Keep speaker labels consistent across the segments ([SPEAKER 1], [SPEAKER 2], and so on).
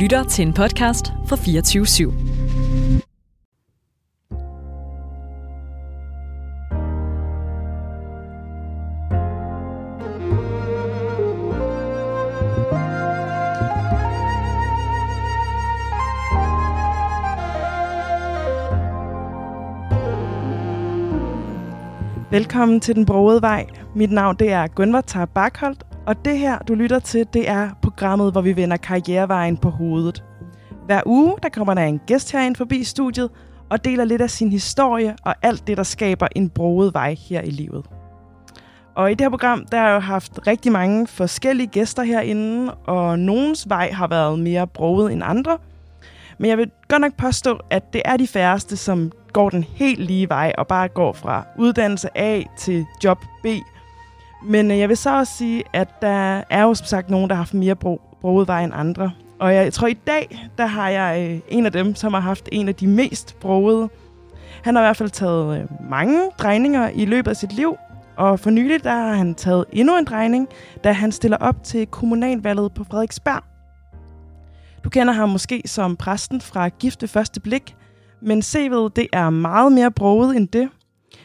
[SPEAKER 1] lytter til en podcast fra 24 /7.
[SPEAKER 2] Velkommen til Den Brogede Vej. Mit navn det er Gunvar Tarbakholdt, og det her, du lytter til, det er programmet, hvor vi vender karrierevejen på hovedet. Hver uge, der kommer der en gæst herind forbi studiet og deler lidt af sin historie og alt det, der skaber en broet vej her i livet. Og i det her program, der har jeg jo haft rigtig mange forskellige gæster herinde, og nogens vej har været mere broet end andre. Men jeg vil godt nok påstå, at det er de færreste, som går den helt lige vej og bare går fra uddannelse A til job B. Men øh, jeg vil så også sige, at der er jo som sagt nogen, der har haft mere bro, broget vej end andre. Og jeg tror, i dag, der har jeg øh, en af dem, som har haft en af de mest broede. Han har i hvert fald taget øh, mange drejninger i løbet af sit liv, og for nylig der har han taget endnu en drejning, da han stiller op til kommunalvalget på Frederiksberg. Du kender ham måske som præsten fra Gifte Første Blik, men CV'et det er meget mere broget end det.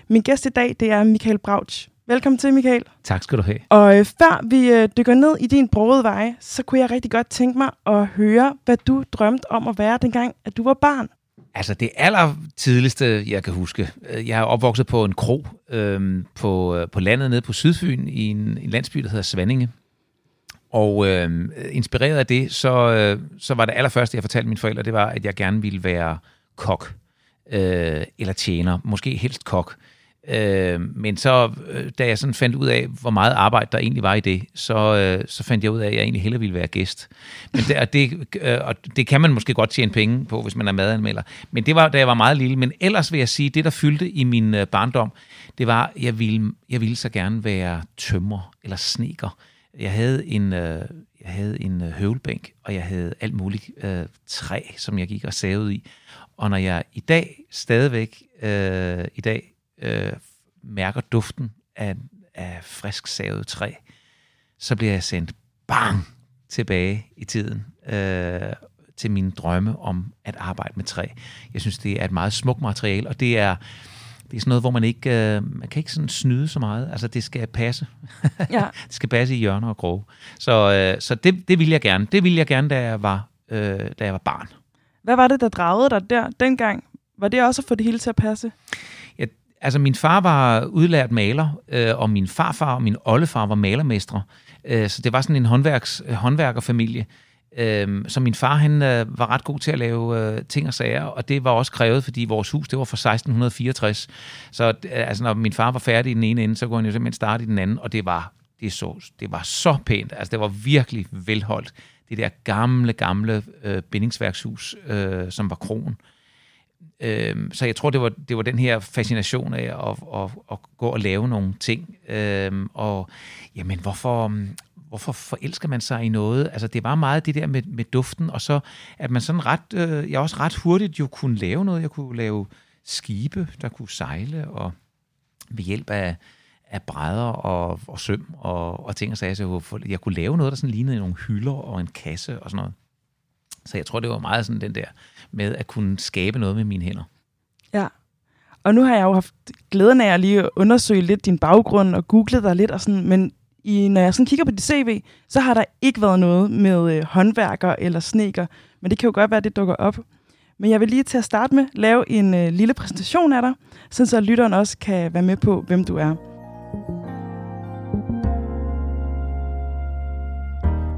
[SPEAKER 2] Min gæst i dag, det er Michael Brauch. Velkommen til, Michael.
[SPEAKER 3] Tak skal du have.
[SPEAKER 2] Og øh, før vi øh, dykker ned i din brogede veje, så kunne jeg rigtig godt tænke mig at høre, hvad du drømte om at være dengang, at du var barn.
[SPEAKER 3] Altså det aller tidligste, jeg kan huske, øh, jeg er opvokset på en kro øh, på, på landet nede på Sydfyn i en, en landsby, der hedder Svanninge. Og øh, inspireret af det, så, øh, så var det allerførste, jeg fortalte mine forældre, det var, at jeg gerne ville være kok øh, eller tjener, måske helst kok. Øh, Øh, men så, øh, da jeg sådan fandt ud af, hvor meget arbejde der egentlig var i det, så, øh, så fandt jeg ud af, at jeg egentlig hellere ville være gæst. Men det, og det, øh, og det kan man måske godt tjene penge på, hvis man er madanmelder. Men det var, da jeg var meget lille. Men ellers vil jeg sige, det der fyldte i min øh, barndom, det var, at jeg ville, jeg ville så gerne være tømmer eller sneker. Jeg havde en, øh, jeg havde en øh, høvelbænk, og jeg havde alt muligt øh, træ, som jeg gik og savede i. Og når jeg i dag stadigvæk øh, i dag øh, mærker duften af, af frisk savet træ, så bliver jeg sendt bang tilbage i tiden øh, til mine drømme om at arbejde med træ. Jeg synes, det er et meget smukt materiale, og det er, det er sådan noget, hvor man ikke øh, man kan ikke sådan snyde så meget. Altså, det skal passe. Ja. det skal passe i hjørner og grove. Så, øh, så det, det vil jeg gerne. Det ville jeg gerne, da jeg var, øh, da jeg var barn.
[SPEAKER 2] Hvad var det, der dragede dig der dengang? Var det også at få det hele til at passe?
[SPEAKER 3] Ja, altså, min far var udlært maler, øh, og min farfar og min oldefar var malermestre. Øh, så det var sådan en håndværks, håndværkerfamilie. Øh, så min far, han øh, var ret god til at lave øh, ting og sager, og det var også krævet, fordi vores hus, det var fra 1664. Så øh, altså, når min far var færdig i den ene ende, så kunne han jo simpelthen starte i den anden, og det var, det så, det var så pænt. Altså, det var virkelig velholdt. Det der gamle, gamle øh, bindingsværkshus, øh, som var kronen. Øh, Øh, så jeg tror, det var, det var den her fascination af at, at, at gå og lave nogle ting. Øh, og jamen, hvorfor, hvorfor forelsker man sig i noget? Altså, det var meget det der med, med duften, og så at man sådan ret, øh, jeg også ret hurtigt jo kunne lave noget. Jeg kunne lave skibe, der kunne sejle, og ved hjælp af, af brædder og, og søm og, og ting og sager, så jeg, jeg kunne lave noget, der sådan lignede nogle hylder og en kasse og sådan noget. Så jeg tror, det var meget sådan den der med at kunne skabe noget med mine hænder.
[SPEAKER 2] Ja, og nu har jeg jo haft glæden af at lige undersøge lidt din baggrund og google dig lidt og sådan, men i, når jeg sådan kigger på dit CV, så har der ikke været noget med øh, håndværker eller sneker, men det kan jo godt være, at det dukker op. Men jeg vil lige til at starte med lave en øh, lille præsentation af dig, sådan så lytteren også kan være med på, hvem du er.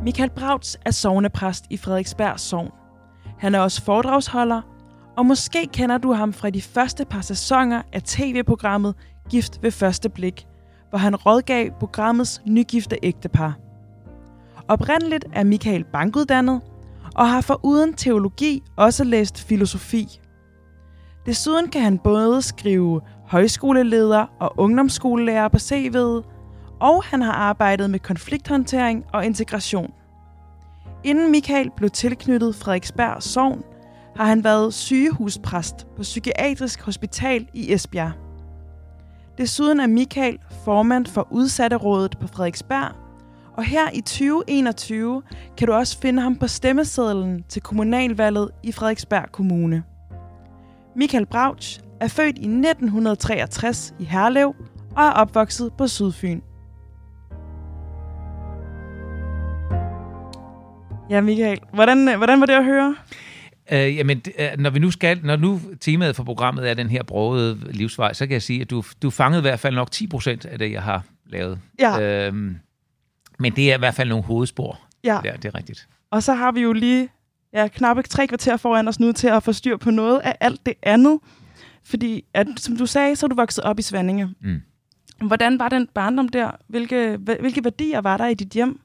[SPEAKER 2] Michael Brauts er sovnepræst i Frederiksberg Sogn. Han er også foredragsholder, og måske kender du ham fra de første par sæsoner af tv-programmet Gift ved første blik, hvor han rådgav programmets nygifte ægtepar. Oprindeligt er Michael bankuddannet, og har foruden teologi også læst filosofi. Desuden kan han både skrive højskoleleder og ungdomsskolelærer på CV'et, og han har arbejdet med konflikthåndtering og integration. Inden Michael blev tilknyttet Frederiksberg Sogn, har han været sygehuspræst på Psykiatrisk Hospital i Esbjerg. Desuden er Michael formand for Udsatterådet på Frederiksberg, Og her i 2021 kan du også finde ham på stemmesedlen til kommunalvalget i Frederiksberg Kommune. Michael Brauch er født i 1963 i Herlev og er opvokset på Sydfyn. Ja, Michael, hvordan, hvordan var det at høre?
[SPEAKER 3] Øh, jamen, øh, når vi nu skal, når nu temaet for programmet er den her brogede livsvej, så kan jeg sige, at du, du fangede i hvert fald nok 10 procent af det, jeg har lavet.
[SPEAKER 2] Ja.
[SPEAKER 3] Øhm, men det er i hvert fald nogle hovedspor.
[SPEAKER 2] Ja.
[SPEAKER 3] Ja, det er rigtigt.
[SPEAKER 2] Og så har vi jo lige ja, knap ikke tre kvarter foran os nu til at få styr på noget af alt det andet. Fordi, at, som du sagde, så er du vokset op i Svandinge.
[SPEAKER 3] Mm.
[SPEAKER 2] Hvordan var den barndom der? Hvilke, hvilke værdier var der i dit hjem?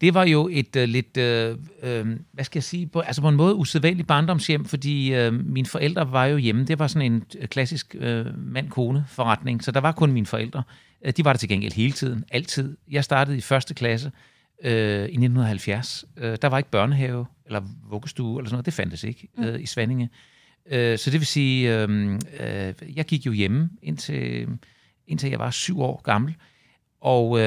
[SPEAKER 3] Det var jo et uh, lidt, uh, uh, hvad skal jeg sige, på, altså på en måde usædvanligt barndomshjem, fordi uh, mine forældre var jo hjemme. Det var sådan en klassisk uh, mand-kone forretning, så der var kun mine forældre. Uh, de var der til gengæld hele tiden, altid. Jeg startede i første klasse uh, i 1970. Uh, der var ikke børnehave eller vuggestue eller sådan noget, det fandtes ikke uh, i Svandinge. Uh, så det vil sige, uh, uh, jeg gik jo hjemme indtil, indtil jeg var syv år gammel. Og uh,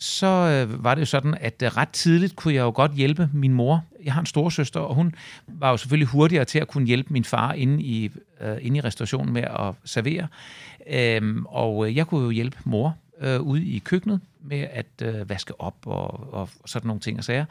[SPEAKER 3] så øh, var det jo sådan, at øh, ret tidligt kunne jeg jo godt hjælpe min mor. Jeg har en storesøster, og hun var jo selvfølgelig hurtigere til at kunne hjælpe min far inde i, øh, inde i restaurationen med at servere. Øhm, og øh, jeg kunne jo hjælpe mor øh, ude i køkkenet med at øh, vaske op og, og sådan nogle ting og sager,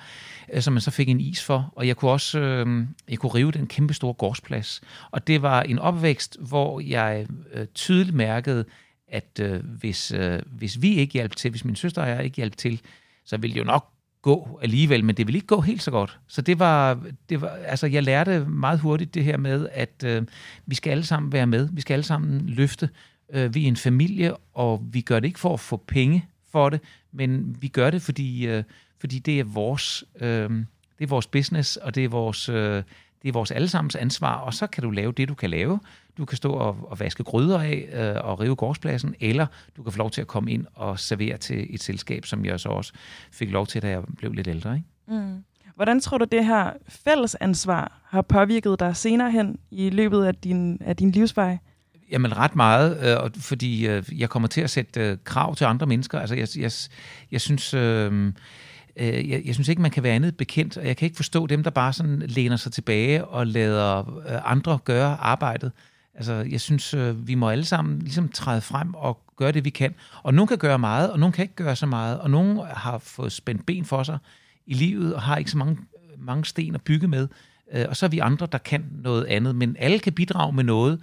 [SPEAKER 3] øh, som man så fik en is for. Og jeg kunne også øh, jeg kunne rive den kæmpe store gårdsplads. Og det var en opvækst, hvor jeg øh, tydeligt mærkede, at øh, hvis, øh, hvis vi ikke hjalp til, hvis min søster og jeg ikke hjalp til, så ville det jo nok gå alligevel, men det ville ikke gå helt så godt. Så det var, det var altså jeg lærte meget hurtigt det her med, at øh, vi skal alle sammen være med, vi skal alle sammen løfte. Øh, vi er en familie, og vi gør det ikke for at få penge for det, men vi gør det, fordi, øh, fordi det er vores, øh, det er vores business, og det er vores, øh, det er vores allesammens ansvar, og så kan du lave det, du kan lave. Du kan stå og, og vaske gryder af øh, og rive gårdspladsen, eller du kan få lov til at komme ind og servere til et selskab, som jeg så også fik lov til, da jeg blev lidt ældre. Ikke?
[SPEAKER 2] Mm. Hvordan tror du, det her fællesansvar har påvirket dig senere hen i løbet af din, af din livsvej?
[SPEAKER 3] Jamen ret meget, øh, fordi øh, jeg kommer til at sætte øh, krav til andre mennesker. Altså jeg, jeg, jeg synes... Øh, øh, jeg, jeg synes ikke, man kan være andet bekendt, og jeg kan ikke forstå dem, der bare sådan læner sig tilbage og lader øh, andre gøre arbejdet. Altså, jeg synes, øh, vi må alle sammen ligesom træde frem og gøre det, vi kan. Og nogen kan gøre meget, og nogen kan ikke gøre så meget, og nogen har fået spændt ben for sig i livet, og har ikke så mange, mange sten at bygge med. Øh, og så er vi andre, der kan noget andet, men alle kan bidrage med noget.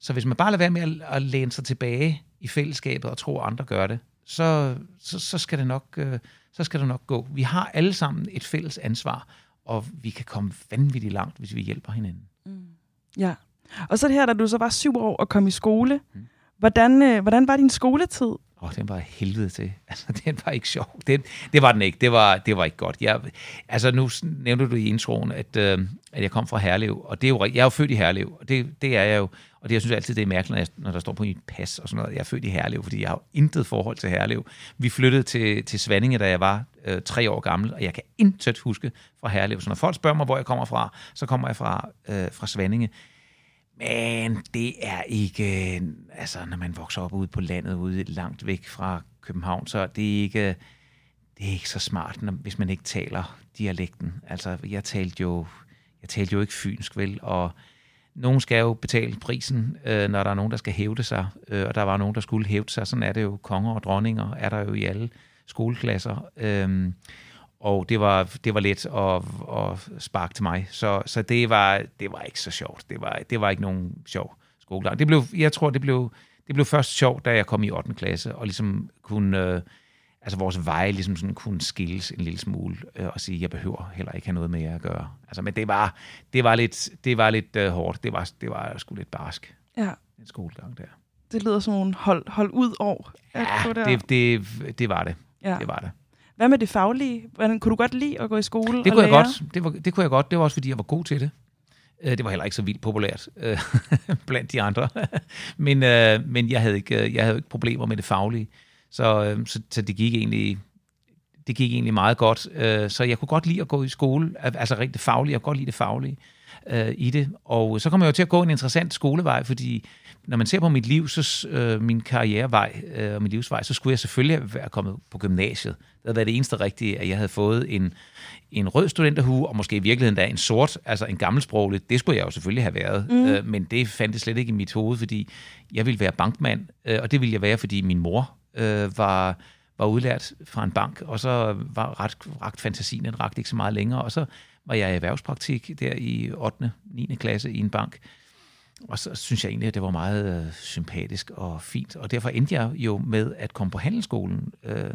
[SPEAKER 3] Så hvis man bare lader være med at, at læne sig tilbage i fællesskabet og tro, at andre gør det, så, så, så, skal det nok, øh, så skal det nok gå. Vi har alle sammen et fælles ansvar, og vi kan komme vanvittigt langt, hvis vi hjælper hinanden.
[SPEAKER 2] Mm. Ja. Og så det her, da du så var syv år og kom i skole. Mm. Hvordan, øh, hvordan var din skoletid?
[SPEAKER 3] Åh, oh, den var helvede til. Altså, den var ikke sjov. Den, det var den ikke. Det var, det var ikke godt. Jeg, altså, nu nævnte du i introen, at, øh, at jeg kom fra Herlev, og det er jo, jeg er jo født i Herlev, og det, det er jeg jo. Og det, jeg synes altid, det er mærkeligt, når, jeg, når der står på mit pas og sådan noget. Jeg er født i Herlev, fordi jeg har intet forhold til Herlev. Vi flyttede til, til Svanninge, da jeg var øh, tre år gammel, og jeg kan intet huske fra Herlev. Så når folk spørger mig, hvor jeg kommer fra, så kommer jeg fra, øh, fra Svanninge. Men det er ikke, øh, altså når man vokser op ude på landet, ude langt væk fra København, så det er ikke, det er ikke så smart, når, hvis man ikke taler dialekten. Altså, jeg talte jo, jeg talte jo ikke fynsk, vel, og nogen skal jo betale prisen, øh, når der er nogen, der skal hævde sig, øh, og der var nogen, der skulle hævde sig. Sådan er det jo. Konger og dronninger er der jo i alle skoleklasser. Øh, og det var, det var let at, at sparke til mig. Så, så det, var, det var ikke så sjovt. Det var, det var ikke nogen sjov skolegang. Det blev, jeg tror, det blev, det blev først sjovt, da jeg kom i 8. klasse, og ligesom kunne, øh, altså vores veje ligesom sådan kunne skilles en lille smule, øh, og sige, jeg behøver heller ikke have noget med jer at gøre. Altså, men det var, det var lidt, det var lidt øh, hårdt. Det var, det var sgu lidt barsk.
[SPEAKER 2] Ja.
[SPEAKER 3] En skolegang der.
[SPEAKER 2] Det lyder som en hold, hold ud år.
[SPEAKER 3] Ja, det, det, det var det.
[SPEAKER 2] Ja.
[SPEAKER 3] Det var det.
[SPEAKER 2] Hvad med det faglige? Hvordan, kunne du godt lide at gå i skole
[SPEAKER 3] Det
[SPEAKER 2] og
[SPEAKER 3] kunne jeg
[SPEAKER 2] lære?
[SPEAKER 3] godt. Det, var, det kunne jeg godt. Det var også, fordi jeg var god til det. Øh, Det var heller ikke så vildt populært øh, blandt de andre. men, øh, men jeg havde ikke, øh, jeg havde ikke problemer med det faglige. Så, øh, så, så det gik egentlig det gik egentlig meget godt. Øh, Så jeg kunne godt lide at gå i skole. Altså rent det faglige. Jeg kunne godt lide det faglige. øh, i det. Og så kommer jeg jo til at gå en interessant skolevej, fordi når man ser på mit liv, så øh, min karrierevej øh, og min livsvej, så skulle jeg selvfølgelig være kommet på gymnasiet. Det havde været det eneste rigtige, at jeg havde fået en, en rød studenterhue, og måske i virkeligheden da en sort, altså en gammelsproglig. Det skulle jeg jo selvfølgelig have været, mm. øh, men det fandt det slet ikke i mit hoved, fordi jeg ville være bankmand, øh, og det ville jeg være, fordi min mor øh, var var udlært fra en bank, og så var ret, ret fantasien, den rakte ikke så meget længere, og så var jeg i erhvervspraktik der i 8. 9. klasse i en bank, og så synes jeg egentlig, at det var meget øh, sympatisk og fint, og derfor endte jeg jo med at komme på handelsskolen øh,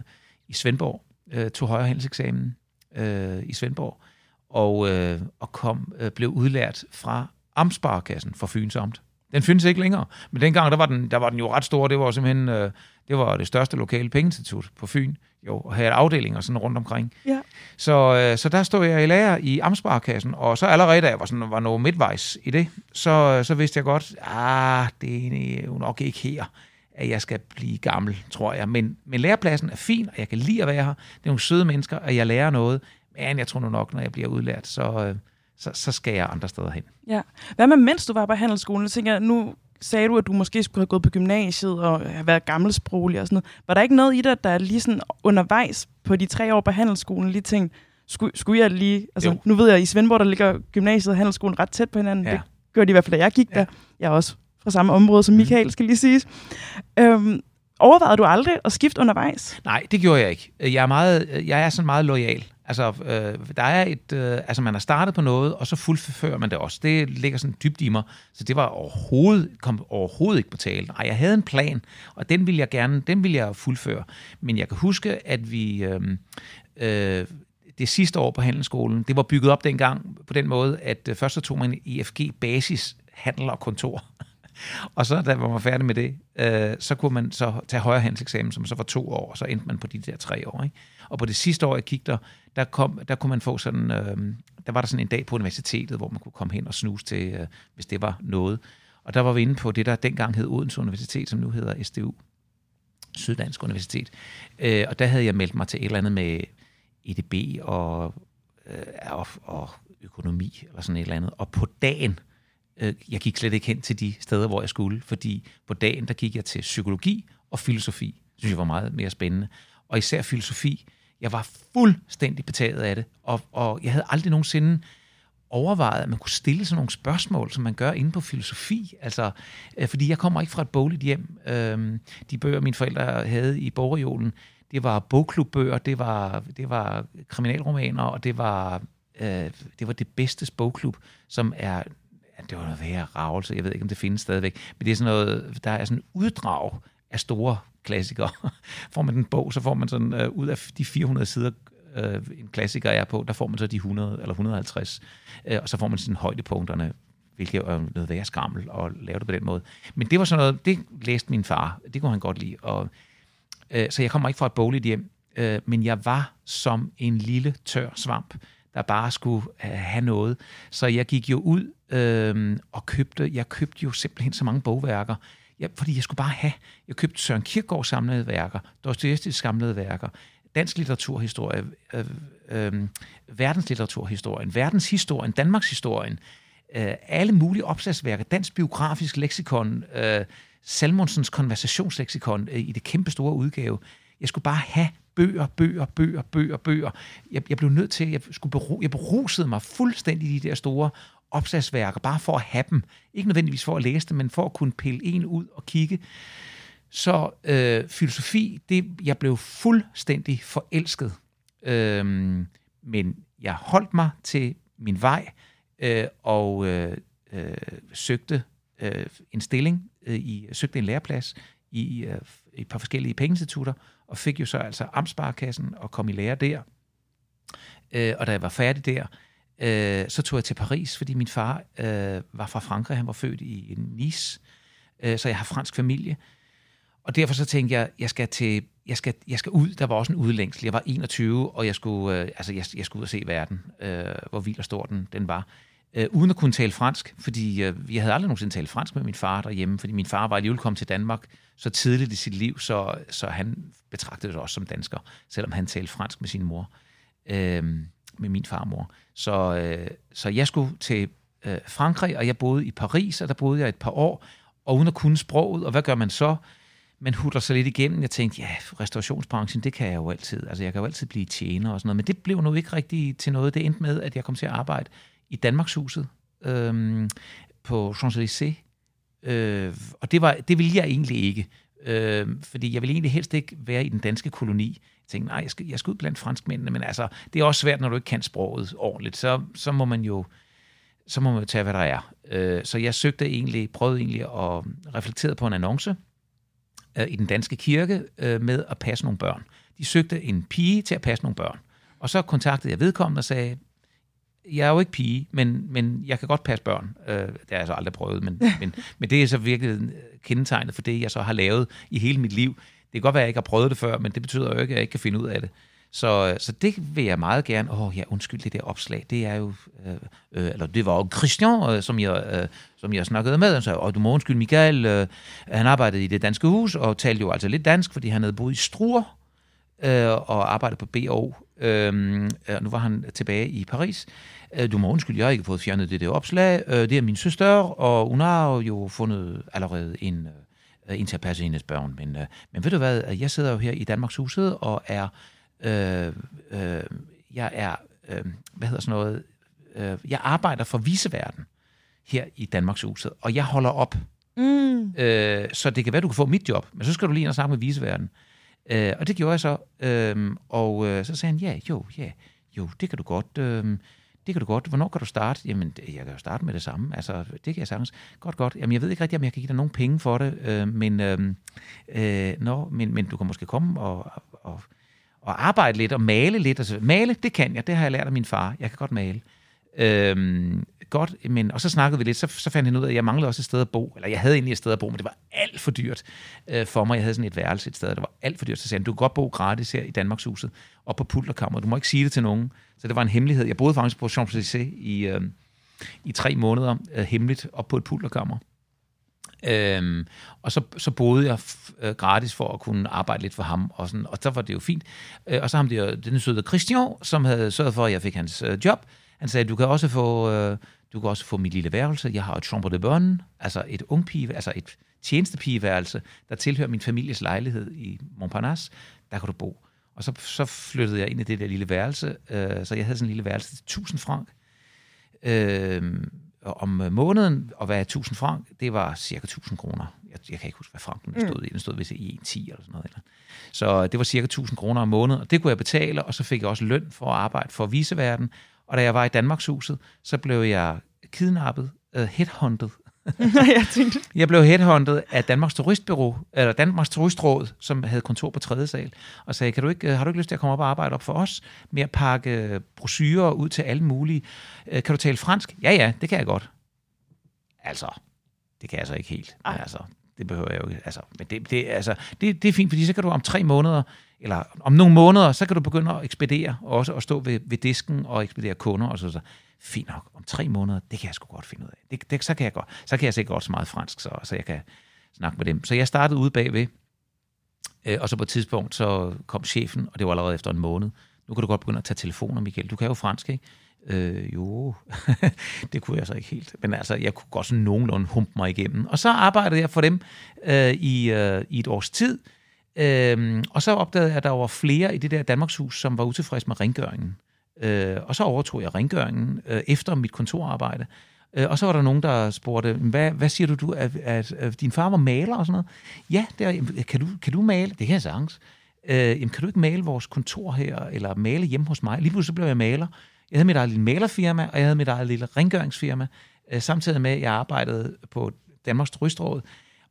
[SPEAKER 3] i Svendborg, øh, tog højere handelseksamen øh, i Svendborg, og, øh, og kom, øh, blev udlært fra Amtsparkassen for Fyns Amt. Den findes ikke længere, men dengang der var den, der var den jo ret stor, det var simpelthen... Øh, det var det største lokale pengeinstitut på Fyn, jo, og havde afdelinger sådan rundt omkring.
[SPEAKER 2] Ja.
[SPEAKER 3] Så, øh, så der stod jeg i lærer i Amtsbarkassen, og så allerede da jeg var, sådan, var noget midtvejs i det, så, så vidste jeg godt, ah, det er jo nok ikke her, at jeg skal blive gammel, tror jeg. Men, men lærepladsen er fin, og jeg kan lide at være her. Det er nogle søde mennesker, og jeg lærer noget. Men jeg tror nu nok, når jeg bliver udlært, så, øh, så, så skal jeg andre steder hen.
[SPEAKER 2] Ja. Hvad med, mens du var på handelsskolen? Jeg tænker, nu sagde du, at du måske skulle have gået på gymnasiet og have været gammelsproglig og sådan noget. Var der ikke noget i dig, der lige sådan undervejs på de tre år på handelsskolen lige tænkte, skulle, skulle jeg lige... Altså, jo. nu ved jeg, at i Svendborg, der ligger gymnasiet og handelsskolen ret tæt på hinanden. Ja. Det gør de i hvert fald, da jeg gik ja. der. Jeg er også fra samme område som mhm. Michael, skal lige siges. Øhm, overvejede du aldrig at skifte undervejs?
[SPEAKER 3] Nej, det gjorde jeg ikke. Jeg er, meget, jeg er sådan meget lojal. Altså, øh, der er et, øh, altså, man har startet på noget, og så fuldfører man det også. Det ligger sådan dybt i mig, så det var overhovedet, kom overhovedet ikke på tale. Nej, jeg havde en plan, og den ville jeg gerne, den ville jeg fuldføre. Men jeg kan huske, at vi, øh, øh, det sidste år på handelsskolen, det var bygget op dengang på den måde, at øh, først så tog man IFG basis handel og kontor. og så da man var færdig med det, øh, så kunne man så tage højere handelseksamen, som så var to år, og så endte man på de der tre år. Ikke? Og på det sidste år, jeg kiggede der, der, kom, der kunne man få sådan, øh, der var der sådan en dag på universitetet, hvor man kunne komme hen og snuse til, øh, hvis det var noget. Og der var vi inde på det, der dengang hed Odense Universitet, som nu hedder SDU, Syddansk Universitet. Øh, og der havde jeg meldt mig til et eller andet med EDB og, øh, og, og økonomi, eller sådan et eller andet. Og på dagen, øh, Øh, jeg gik slet ikke hen til de steder, hvor jeg skulle, fordi på dagen, der gik jeg til psykologi og filosofi. Det synes jeg var meget mere spændende. Og især filosofi, jeg var fuldstændig betaget af det, og, og jeg havde aldrig nogensinde overvejet, at man kunne stille sådan nogle spørgsmål, som man gør inde på filosofi. Altså, øh, fordi jeg kommer ikke fra et bogligt hjem. Øh, de bøger, mine forældre havde i bogreolen, det var bogklubbøger, det var, det var kriminalromaner, og det var, øh, det var det bedste bogklub, som er det var noget værre ravelse, jeg ved ikke, om det findes stadigvæk, men det er sådan noget, der er sådan uddrag af store klassikere. får man en bog, så får man sådan, øh, ud af de 400 sider, øh, en klassiker er på, der får man så de 100 eller 150, øh, og så får man sådan højdepunkterne, hvilket er noget værre skrammel at lave det på den måde. Men det var sådan noget, det læste min far, det kunne han godt lide, og, øh, så jeg kommer ikke fra et bogligt hjem, øh, men jeg var som en lille tør svamp, der bare skulle øh, have noget. Så jeg gik jo ud øh, og købte, jeg købte jo simpelthen så mange bogværker, Ja, fordi jeg skulle bare have. Jeg købte Søren Kierkegaard samlede værker, Dostoyevskis samlede værker, dansk litteraturhistorie, øh, øh, øhm, verdenslitteraturhistorien, verdenshistorien, Danmarkshistorien, øh, alle mulige opslagsværker, dansk biografisk leksikon, øh, Salmonsens konversationsleksikon øh, i det kæmpe store udgave. Jeg skulle bare have bøger, bøger, bøger, bøger, bøger. Jeg, jeg blev nødt til, jeg, skulle beru, jeg berusede mig fuldstændig i de der store opslagsværker, bare for at have dem. Ikke nødvendigvis for at læse dem, men for at kunne pille en ud og kigge. Så øh, filosofi, det, jeg blev fuldstændig forelsket. Øh, men jeg holdt mig til min vej øh, og øh, øh, søgte øh, en stilling, øh, i, søgte en læreplads i, øh, i et par forskellige pengeinstitutter, og fik jo så altså Amtsbarkassen og kom i lære der. Øh, og da jeg var færdig der, Øh, så tog jeg til Paris, fordi min far øh, var fra Frankrig. Han var født i Nice, øh, så jeg har fransk familie. Og derfor så tænkte jeg, jeg skal til jeg skal, jeg skal ud. Der var også en udlængsel. Jeg var 21, og jeg skulle, øh, altså jeg, jeg skulle ud og se verden, øh, hvor vild og stor den, den var. Øh, uden at kunne tale fransk, fordi øh, jeg havde aldrig nogensinde talt fransk med min far derhjemme, fordi min far var alligevel kommet til Danmark så tidligt i sit liv, så, så han betragtede sig også som dansker, selvom han talte fransk med sin mor. Øh, med min farmor. Så, øh, så jeg skulle til øh, Frankrig, og jeg boede i Paris, og der boede jeg et par år, og uden at kunne sproget, og hvad gør man så? Man hutter sig lidt igennem. Jeg tænkte, ja, restaurationsbranchen, det kan jeg jo altid. Altså, jeg kan jo altid blive tjener og sådan noget. Men det blev nu ikke rigtig til noget. Det endte med, at jeg kom til at arbejde i Danmarkshuset øhm, på Champs-Élysées. Øh, og det, var, det ville jeg egentlig ikke. Øh, fordi jeg ville egentlig helst ikke være i den danske koloni. Jeg tænkte, nej, jeg skal, jeg skal ud blandt franskmændene, men altså, det er også svært, når du ikke kan sproget ordentligt. Så, så må man jo så må man jo tage, hvad der er. Øh, så jeg søgte egentlig, prøvede egentlig at reflektere på en annonce øh, i den danske kirke øh, med at passe nogle børn. De søgte en pige til at passe nogle børn. Og så kontaktede jeg vedkommende og sagde, jeg er jo ikke pige, men, men jeg kan godt passe børn. Øh, det har jeg så aldrig prøvet, men, men, men det er så virkelig kendetegnet for det, jeg så har lavet i hele mit liv. Det kan godt være, at jeg ikke har prøvet det før, men det betyder jo ikke, at jeg ikke kan finde ud af det. Så, så det vil jeg meget gerne. Åh oh, ja, undskyld, det der opslag, det er jo... Øh, øh, eller det var jo Christian, øh, som, jeg, øh, som jeg snakkede med. Han sagde, oh, du må undskylde, Michael, øh, han arbejdede i det danske hus, og talte jo altså lidt dansk, fordi han havde boet i Struer, øh, og arbejdede på BO. Øh, nu var han tilbage i Paris. Øh, du må undskylde, jeg har ikke fået fjernet det der opslag. Øh, det er min søster, og hun har jo fundet allerede en, øh, en til at passe hendes børn. Men, øh, men ved du hvad, jeg sidder jo her i Danmarks Huset og er Øh, øh, jeg er, øh, hvad hedder sådan noget, øh, jeg arbejder for viseverden her i Danmarks Huset, og jeg holder op. Mm. Øh, så det kan være, du kan få mit job, men så skal du lige ind og snakke med viseverden. Øh, og det gjorde jeg så, øh, og øh, så sagde han, ja, jo, ja, jo, det kan du godt, øh, det kan du godt. Hvornår kan du starte? Jamen, jeg kan jo starte med det samme. Altså, det kan jeg sagtens. Godt, godt. Jamen, jeg ved ikke rigtig, om jeg kan give dig nogen penge for det, øh, men, øhm, øh, øh, no, men, men du kan måske komme og, og og arbejde lidt og male lidt. Altså, male, det kan jeg. Det har jeg lært af min far. Jeg kan godt male. Øhm, godt, men, og så snakkede vi lidt, så, så fandt jeg ud af, at jeg manglede også et sted at bo. Eller jeg havde egentlig et sted at bo, men det var alt for dyrt øh, for mig. Jeg havde sådan et værelse et sted, der var alt for dyrt. Så sagde han, du kan godt bo gratis her i Danmarkshuset, og på Pulterkammer. Du må ikke sige det til nogen. Så det var en hemmelighed. Jeg boede faktisk på Champs-Élysées i, øh, i tre måneder, øh, hemmeligt, op på et Pulterkammer. Øhm, og så, så boede jeg øh, gratis for at kunne arbejde lidt for ham, og, sådan, og så var det jo fint. Øh, og så ham der, den søde Christian, som havde sørget for, at jeg fik hans øh, job. Han sagde, du kan også få, øh, du kan også få mit lille værelse. Jeg har et chambre de bonne, altså et ungpige, altså et tjenestepigeværelse, der tilhører min families lejlighed i Montparnasse. Der kan du bo. Og så, så flyttede jeg ind i det der lille værelse, øh, så jeg havde sådan en lille værelse til 1000 frank. Øh, om øh, måneden, og hvad er 1000 frank, det var cirka 1000 kroner. Jeg, jeg kan ikke huske, hvad franken stod mm. i. Den stod vist i 1,10 eller sådan noget. Eller. Så det var cirka 1000 kroner om måneden, og det kunne jeg betale, og så fik jeg også løn for at arbejde for viseverden. Og da jeg var i Danmarkshuset, så blev jeg kidnappet, uh, headhunted
[SPEAKER 2] jeg, tænkte.
[SPEAKER 3] jeg blev headhunted af Danmarks Turistbureau, eller Danmarks Turistråd, som havde kontor på tredje sal, og sagde, kan du ikke, har du ikke lyst til at komme op og arbejde op for os, med at pakke brochurer ud til alle mulige? Øh, kan du tale fransk? Ja, ja, det kan jeg godt. Altså, det kan jeg så ikke helt. Men altså, det behøver jeg jo ikke. Altså, men det, det, altså, det, det er fint, fordi så kan du om tre måneder, eller om nogle måneder, så kan du begynde at ekspedere, og også at stå ved, ved disken og ekspedere kunder og så, så fint nok, om tre måneder, det kan jeg sgu godt finde ud af. Det, det, så, kan jeg godt, så kan jeg sikkert godt så meget fransk, så, så jeg kan snakke med dem. Så jeg startede ude bagved, øh, og så på et tidspunkt, så kom chefen, og det var allerede efter en måned. Nu kan du godt begynde at tage telefoner, Michael. Du kan jo fransk, ikke? Øh, jo, det kunne jeg så ikke helt. Men altså, jeg kunne godt sådan nogenlunde humpe mig igennem. Og så arbejdede jeg for dem øh, i, øh, i et års tid. Øh, og så opdagede jeg, at der var flere i det der Danmarkshus, som var utilfredse med rengøringen. Øh, og så overtog jeg rengøringen øh, efter mit kontorarbejde. Øh, og så var der nogen, der spurgte, hvad, hvad siger du, du at, at, at din far var maler og sådan noget? Ja, det er, kan, du, kan du male? Det kan jeg sagtens. Øh, jamen, kan du ikke male vores kontor her, eller male hjemme hos mig? Lige pludselig så blev jeg maler. Jeg havde mit eget lille malerfirma, og jeg havde mit eget lille rengøringsfirma, øh, samtidig med, at jeg arbejdede på Danmarks Turistråd,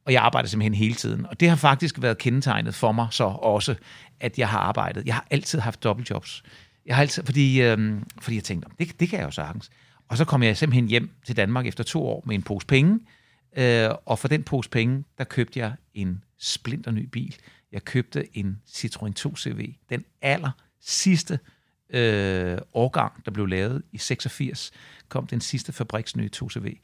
[SPEAKER 3] og jeg arbejdede simpelthen hele tiden. Og det har faktisk været kendetegnet for mig så også, at jeg har arbejdet. Jeg har altid haft dobbeltjobs. Jeg har altid, fordi, øhm, fordi jeg tænkte, det, det kan jeg jo sagtens. Og så kom jeg simpelthen hjem til Danmark efter to år med en pose penge, øh, og for den pose penge, der købte jeg en splinterny bil. Jeg købte en Citroën 2 CV, den aller sidste øh, årgang, der blev lavet i 86, kom den sidste fabriksnye 2 CV,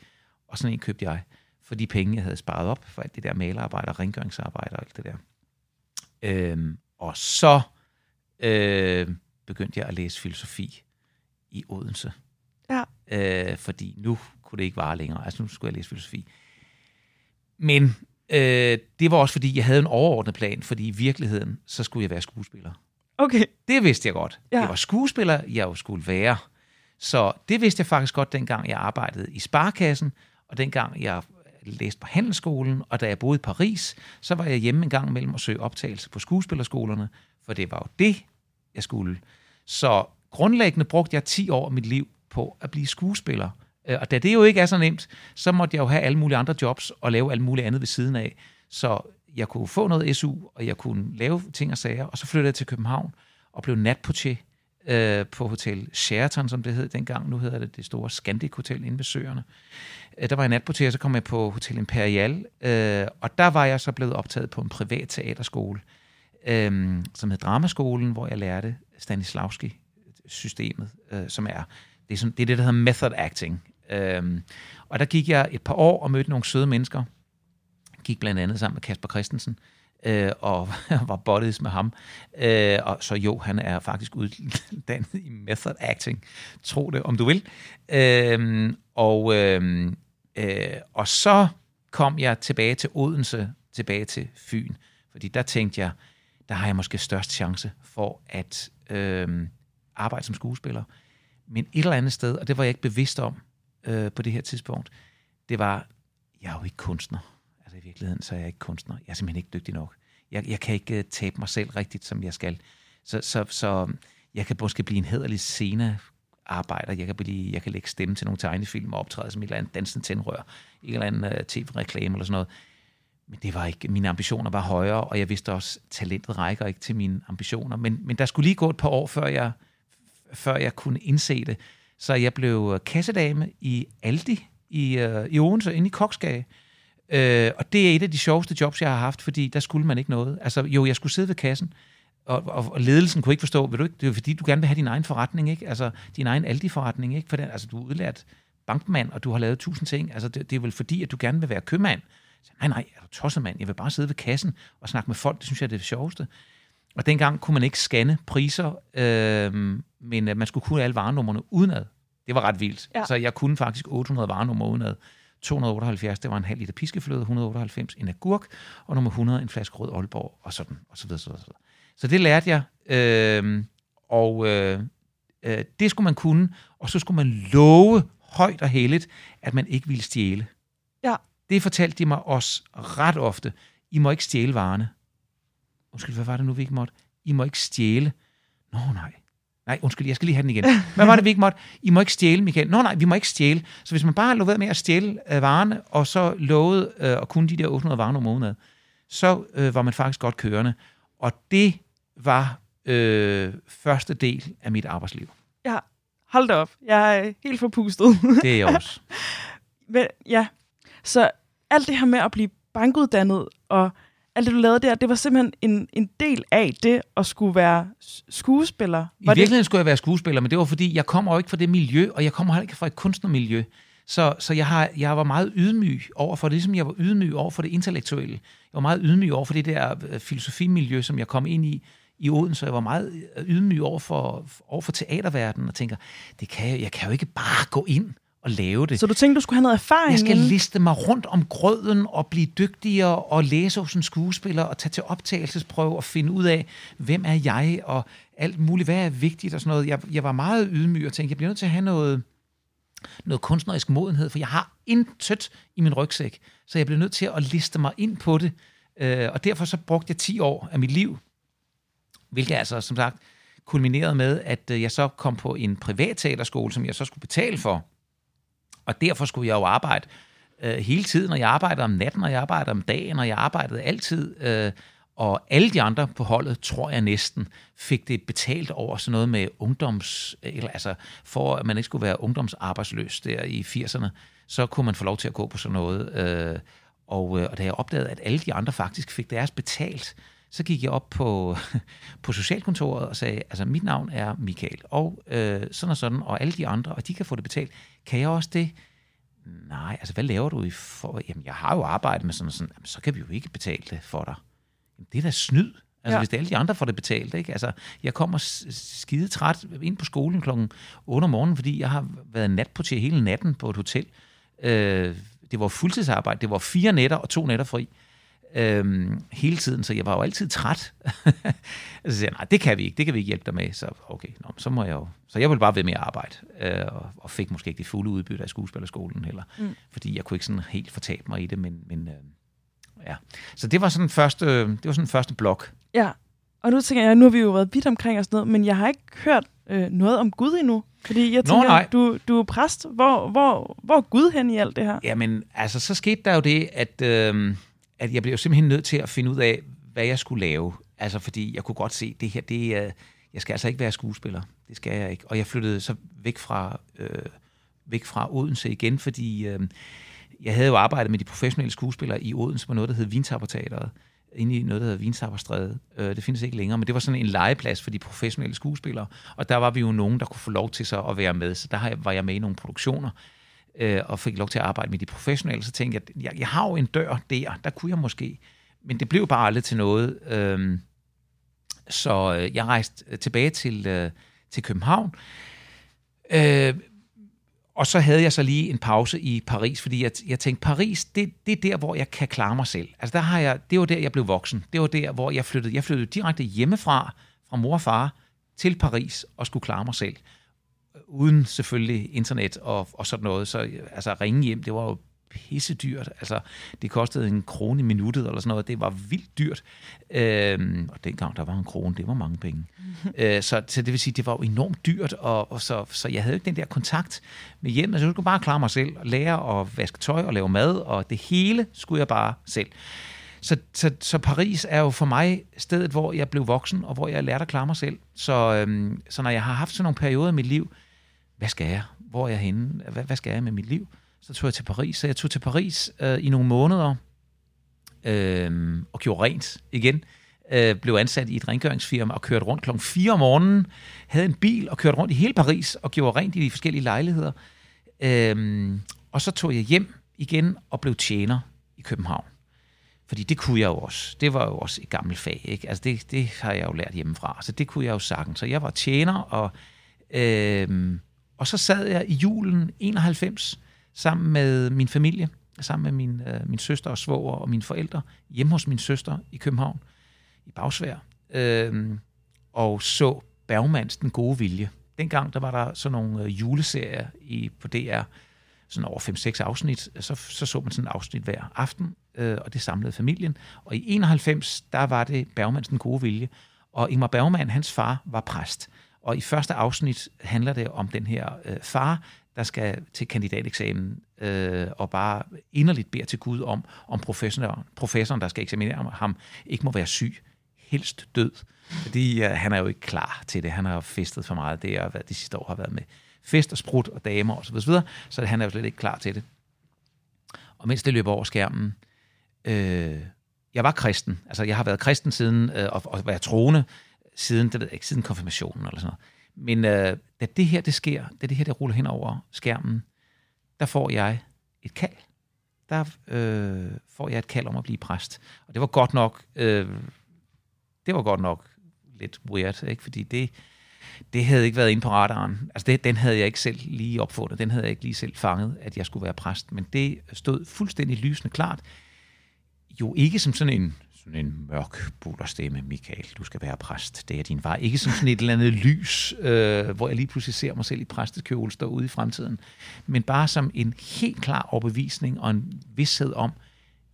[SPEAKER 3] og sådan en købte jeg for de penge, jeg havde sparet op for alt det der malerarbejde og rengøringsarbejde og alt det der. Øh, og så øh, begyndte jeg at læse filosofi i Odense.
[SPEAKER 2] Ja.
[SPEAKER 3] øh, fordi nu kunne det ikke vare længere. Altså nu skulle jeg læse filosofi. Men øh, det var også fordi, jeg havde en overordnet plan, fordi i virkeligheden, så skulle jeg være skuespiller.
[SPEAKER 2] Okay.
[SPEAKER 3] Det vidste jeg godt.
[SPEAKER 2] Ja.
[SPEAKER 3] Jeg var skuespiller, jeg jo skulle være. Så det vidste jeg faktisk godt, dengang jeg arbejdede i Sparkassen, og dengang jeg læste på handelsskolen, og da jeg boede i Paris, så var jeg hjemme en gang imellem og søge optagelse på skuespillerskolerne, for det var jo det, jeg skulle. Så grundlæggende brugte jeg 10 år af mit liv på at blive skuespiller. Øh, Og da det jo ikke er så nemt, så måtte jeg jo have alle mulige andre jobs og lave alt muligt andet ved siden af. Så jeg kunne få noget SU, og jeg kunne lave ting og sager, og så flyttede jeg til København og blev natportier øh, på Hotel Sheraton, som det hed dengang. Nu hedder det det store Scandic Hotel inde ved Søerne. Øh, der var jeg natportier, så kom jeg på Hotel Imperial, øh, og der var jeg så blevet optaget på en privat teaterskole, øh, som hed Dramaskolen, hvor jeg lærte Stanislavski-systemet, øh, som er det, er sådan, det er det, der hedder method acting. Øh, og der gik jeg et par år og mødte nogle søde mennesker. Gik blandt andet sammen med Kasper Christensen, øh, og var buddies med ham. Øh, og så jo, han er faktisk uddannet i method acting. Tro det, om du vil. Øh, og, øh, øh, og så kom jeg tilbage til Odense, tilbage til Fyn. Fordi der tænkte jeg, der har jeg måske størst chance for at øh, arbejde som skuespiller. Men et eller andet sted, og det var jeg ikke bevidst om øh, på det her tidspunkt, det var, jeg er jo ikke kunstner. Altså i virkeligheden, så er jeg ikke kunstner. Jeg er simpelthen ikke dygtig nok. Jeg, jeg kan ikke øh, tabe mig selv rigtigt, som jeg skal. Så, så, så øhm, jeg kan måske blive en hederlig scene arbejder. Jeg kan, blive, jeg kan lægge stemme til nogle tegnefilm og optræde som et eller andet dansende tændrør, en eller anden uh, tv-reklame eller sådan noget. Men det var ikke, mine ambitioner var højere, og jeg vidste også, at talentet rækker ikke til mine ambitioner. Men, men der skulle lige gå et par år, før jeg, før jeg kunne indse det. Så jeg blev øh, kassedame i Aldi i, uh, i Odense, inde i Koksgade. Øh, og det er et af de sjoveste jobs, jeg har haft, fordi der skulle man ikke noget. Altså jo, jeg skulle sidde ved kassen, og, og, og ledelsen kunne ikke forstå, vil du ikke, det er fordi, du gerne vil have din egen forretning, ikke? Altså din egen Aldi-forretning, ikke? For den, altså, du er udlært bankmand, og du har lavet tusind ting. Altså det, det er vel fordi, at du gerne vil være købmand. Så, nej, nej, er du tosset mand? Jeg vil bare sidde ved kassen og snakke med folk. Det synes jeg er det sjoveste. Og dengang kunne man ikke scanne priser, øh, men øh, man skulle kunne alle varenummerne udenad. Det var ret vildt.
[SPEAKER 2] Ja.
[SPEAKER 3] Så jeg kunne faktisk 800 varenumre udenad. 278, det var en halv liter piskefløde, 198 en agurk, og nummer 100 en flaske rød Aalborg, og sådan, og så videre, så videre. Så, videre. så det lærte jeg, øh, og øh, øh, det skulle man kunne, og så skulle man love højt og heldigt, at man ikke ville stjæle.
[SPEAKER 2] Ja.
[SPEAKER 3] Det fortalte de mig også ret ofte. I må ikke stjæle varerne. Undskyld, hvad var det nu, vi ikke måtte? I må ikke stjæle. Nå nej. Nej, undskyld, jeg skal lige have den igen. Hvad var det, vi ikke måtte? I må ikke stjæle, Michael. Nå nej, vi må ikke stjæle. Så hvis man bare lå ved med at stjæle øh, varerne, og så lovede øh, at kunne de der 800 varer om måneden, så øh, var man faktisk godt kørende. Og det var øh, første del af mit arbejdsliv.
[SPEAKER 2] Ja, hold da op. Jeg er helt forpustet.
[SPEAKER 3] Det er jeg også.
[SPEAKER 2] Men, ja, så alt det her med at blive bankuddannet, og alt det, du lavede der, det var simpelthen en, en del af det at skulle være skuespiller.
[SPEAKER 3] I
[SPEAKER 2] Var det,
[SPEAKER 3] virkeligheden skulle jeg være skuespiller, men det var fordi, jeg kommer jo ikke fra det miljø, og jeg kommer heller ikke fra et kunstnermiljø. Så, så jeg, har, jeg var meget ydmyg over for det, ligesom jeg var ydmyg over for det intellektuelle. Jeg var meget ydmyg over for det der øh, filosofimiljø, som jeg kom ind i i Odense. Jeg var meget øh, ydmyg over for, over for teaterverdenen og tænker, det kan jeg, jeg kan jo ikke bare gå ind og lave det.
[SPEAKER 2] så du tænkte, du skulle have noget erfaring?
[SPEAKER 3] Jeg skal
[SPEAKER 2] inden?
[SPEAKER 3] liste mig rundt om grøden og blive dygtigere og læse hos en skuespiller og tage til optagelsesprøve og finde ud af, hvem er jeg og alt muligt, hvad er vigtigt og sådan noget. Jeg, jeg var meget ydmyg og tænkte, jeg bliver nødt til at have noget, noget kunstnerisk modenhed, for jeg har intet i min rygsæk, så jeg bliver nødt til at liste mig ind på det. Øh, og derfor så brugte jeg 10 år af mit liv, hvilket altså som sagt kulminerede med, at øh, jeg så kom på en privat teaterskole, som jeg så skulle betale for. Og derfor skulle jeg jo arbejde øh, hele tiden, og jeg arbejdede om natten, og jeg arbejdede om dagen, og jeg arbejdede altid. Øh, og alle de andre på holdet, tror jeg næsten, fik det betalt over sådan noget med ungdoms... Eller, altså, for at man ikke skulle være ungdomsarbejdsløs der i 80'erne, så kunne man få lov til at gå på sådan noget. Øh, og, øh, og da jeg opdagede, at alle de andre faktisk fik deres betalt, så gik jeg op på, på socialkontoret og sagde, altså mit navn er Michael, og øh, sådan og sådan, og alle de andre, og de kan få det betalt. Kan jeg også det? Nej, altså hvad laver du i for? Jamen, jeg har jo arbejdet med sådan og sådan. Jamen, så kan vi jo ikke betale det for dig. Jamen, det er da snyd. Altså ja. hvis det er alle de andre får det betalt, ikke? Altså, jeg kommer skide træt ind på skolen klokken 8 om morgenen, fordi jeg har været natportier hele natten på et hotel. Øh, det var fuldtidsarbejde, det var fire nætter og to nætter fri øhm, hele tiden, så jeg var jo altid træt. så siger jeg, nej, det kan vi ikke, det kan vi ikke hjælpe dig med. Så okay, nå, så må jeg jo... Så jeg ville bare ved med at arbejde, øh, og, og fik måske ikke det fulde udbytte af skuespillerskolen heller, mm. fordi jeg kunne ikke sådan helt fortabe mig i det, men, men øh, ja. Så det var sådan første, det var sådan første blok.
[SPEAKER 2] Ja, og nu tænker jeg, nu har vi jo været vidt omkring og sådan noget, men jeg har ikke hørt øh, noget om Gud endnu. Fordi jeg tænker, Nå, nej. Du, du er præst. Hvor, hvor, hvor er Gud hen i alt det her?
[SPEAKER 3] Jamen, altså, så skete der jo det, at... Øh, at jeg blev simpelthen nødt til at finde ud af, hvad jeg skulle lave. Altså, fordi jeg kunne godt se, det her, det er, jeg skal altså ikke være skuespiller. Det skal jeg ikke. Og jeg flyttede så væk fra, øh, væk fra Odense igen, fordi øh, jeg havde jo arbejdet med de professionelle skuespillere i Odense på noget, der hed Vintapperteateret inde i noget, der hedder Vinstapperstræde. Øh, det findes ikke længere, men det var sådan en legeplads for de professionelle skuespillere, og der var vi jo nogen, der kunne få lov til så at være med, så der var jeg med i nogle produktioner, øh, og fik lov til at arbejde med de professionelle, så tænkte jeg, jeg, jeg har jo en dør der, der kunne jeg måske, men det blev bare aldrig til noget. Øh, så øh, jeg rejste øh, tilbage til, øh, til København, øh, og så havde jeg så lige en pause i Paris, fordi jeg, jeg tænkte, Paris, det, det er der, hvor jeg kan klare mig selv. Altså der har jeg, det var der, jeg blev voksen. Det var der, hvor jeg flyttede. Jeg flyttede direkte hjemmefra, fra mor og far, til Paris og skulle klare mig selv uden selvfølgelig internet og, og sådan noget. Så altså ringe hjem, det var jo pisse dyrt. Altså, det kostede en krone i minuttet eller sådan noget. Det var vildt dyrt. Øhm, og dengang der var en krone, det var mange penge. Øh, så, så det vil sige, det var jo enormt dyrt, og, og så, så jeg havde ikke den der kontakt med hjem. Altså, jeg skulle bare klare mig selv, og lære at vaske tøj og lave mad, og det hele skulle jeg bare selv. Så, så, så Paris er jo for mig stedet, hvor jeg blev voksen, og hvor jeg lærte at klare mig selv. Så, øhm, så når jeg har haft sådan nogle perioder i mit liv, hvad skal jeg? Hvor er jeg henne? Hvad, hvad skal jeg med mit liv? Så tog jeg til Paris. Så jeg tog til Paris øh, i nogle måneder øh, og gjorde rent igen. Øh, blev ansat i et rengøringsfirma og kørte rundt klokken 4 om morgenen. Havde en bil og kørte rundt i hele Paris og gjorde rent i de forskellige lejligheder. Øh, og så tog jeg hjem igen og blev tjener i København. Fordi det kunne jeg jo også. Det var jo også et gammelt fag. Ikke? Altså det, det har jeg jo lært hjemmefra. Så det kunne jeg jo sagtens. Så jeg var tjener, og øh, og så sad jeg i julen 91 sammen med min familie, sammen med min, øh, min søster og svoger og mine forældre, hjemme hos min søster i København, i Bagsvær, øh, og så Bergmans Den Gode Vilje. Dengang der var der sådan nogle øh, juleserier i, på DR, sådan over 5-6 afsnit, så, så så man sådan et afsnit hver aften, øh, og det samlede familien. Og i 91, der var det Bergmans Den Gode Vilje, og Ingmar Bergman, hans far, var præst. Og i første afsnit handler det om den her øh, far, der skal til kandidateksamen øh, og bare inderligt beder til Gud om, om professoren, professoren, der skal eksaminere ham, ikke må være syg, helst død. Fordi øh, han er jo ikke klar til det. Han har festet for meget. Det er, hvad de sidste år har været med fest og sprut og damer osv. Så, videre, så han er jo slet ikke klar til det. Og mens det løber over skærmen, øh, jeg var kristen. Altså, jeg har været kristen siden, øh, og, og været troende, siden, det ved jeg ikke, siden konfirmationen eller sådan noget. Men øh, da det her, det sker, da det her, det ruller hen over skærmen, der får jeg et kald. Der øh, får jeg et kald om at blive præst. Og det var godt nok, øh, det var godt nok lidt weird, ikke? fordi det, det havde ikke været inde på radaren. Altså det, den havde jeg ikke selv lige opfundet, den havde jeg ikke lige selv fanget, at jeg skulle være præst. Men det stod fuldstændig lysende klart. Jo ikke som sådan en sådan en mørk bullerstemme, Michael, du skal være præst, det er din vej. Ikke som sådan et eller andet lys, øh, hvor jeg lige pludselig ser mig selv i præstekjole stå ude i fremtiden, men bare som en helt klar overbevisning og en vidshed om,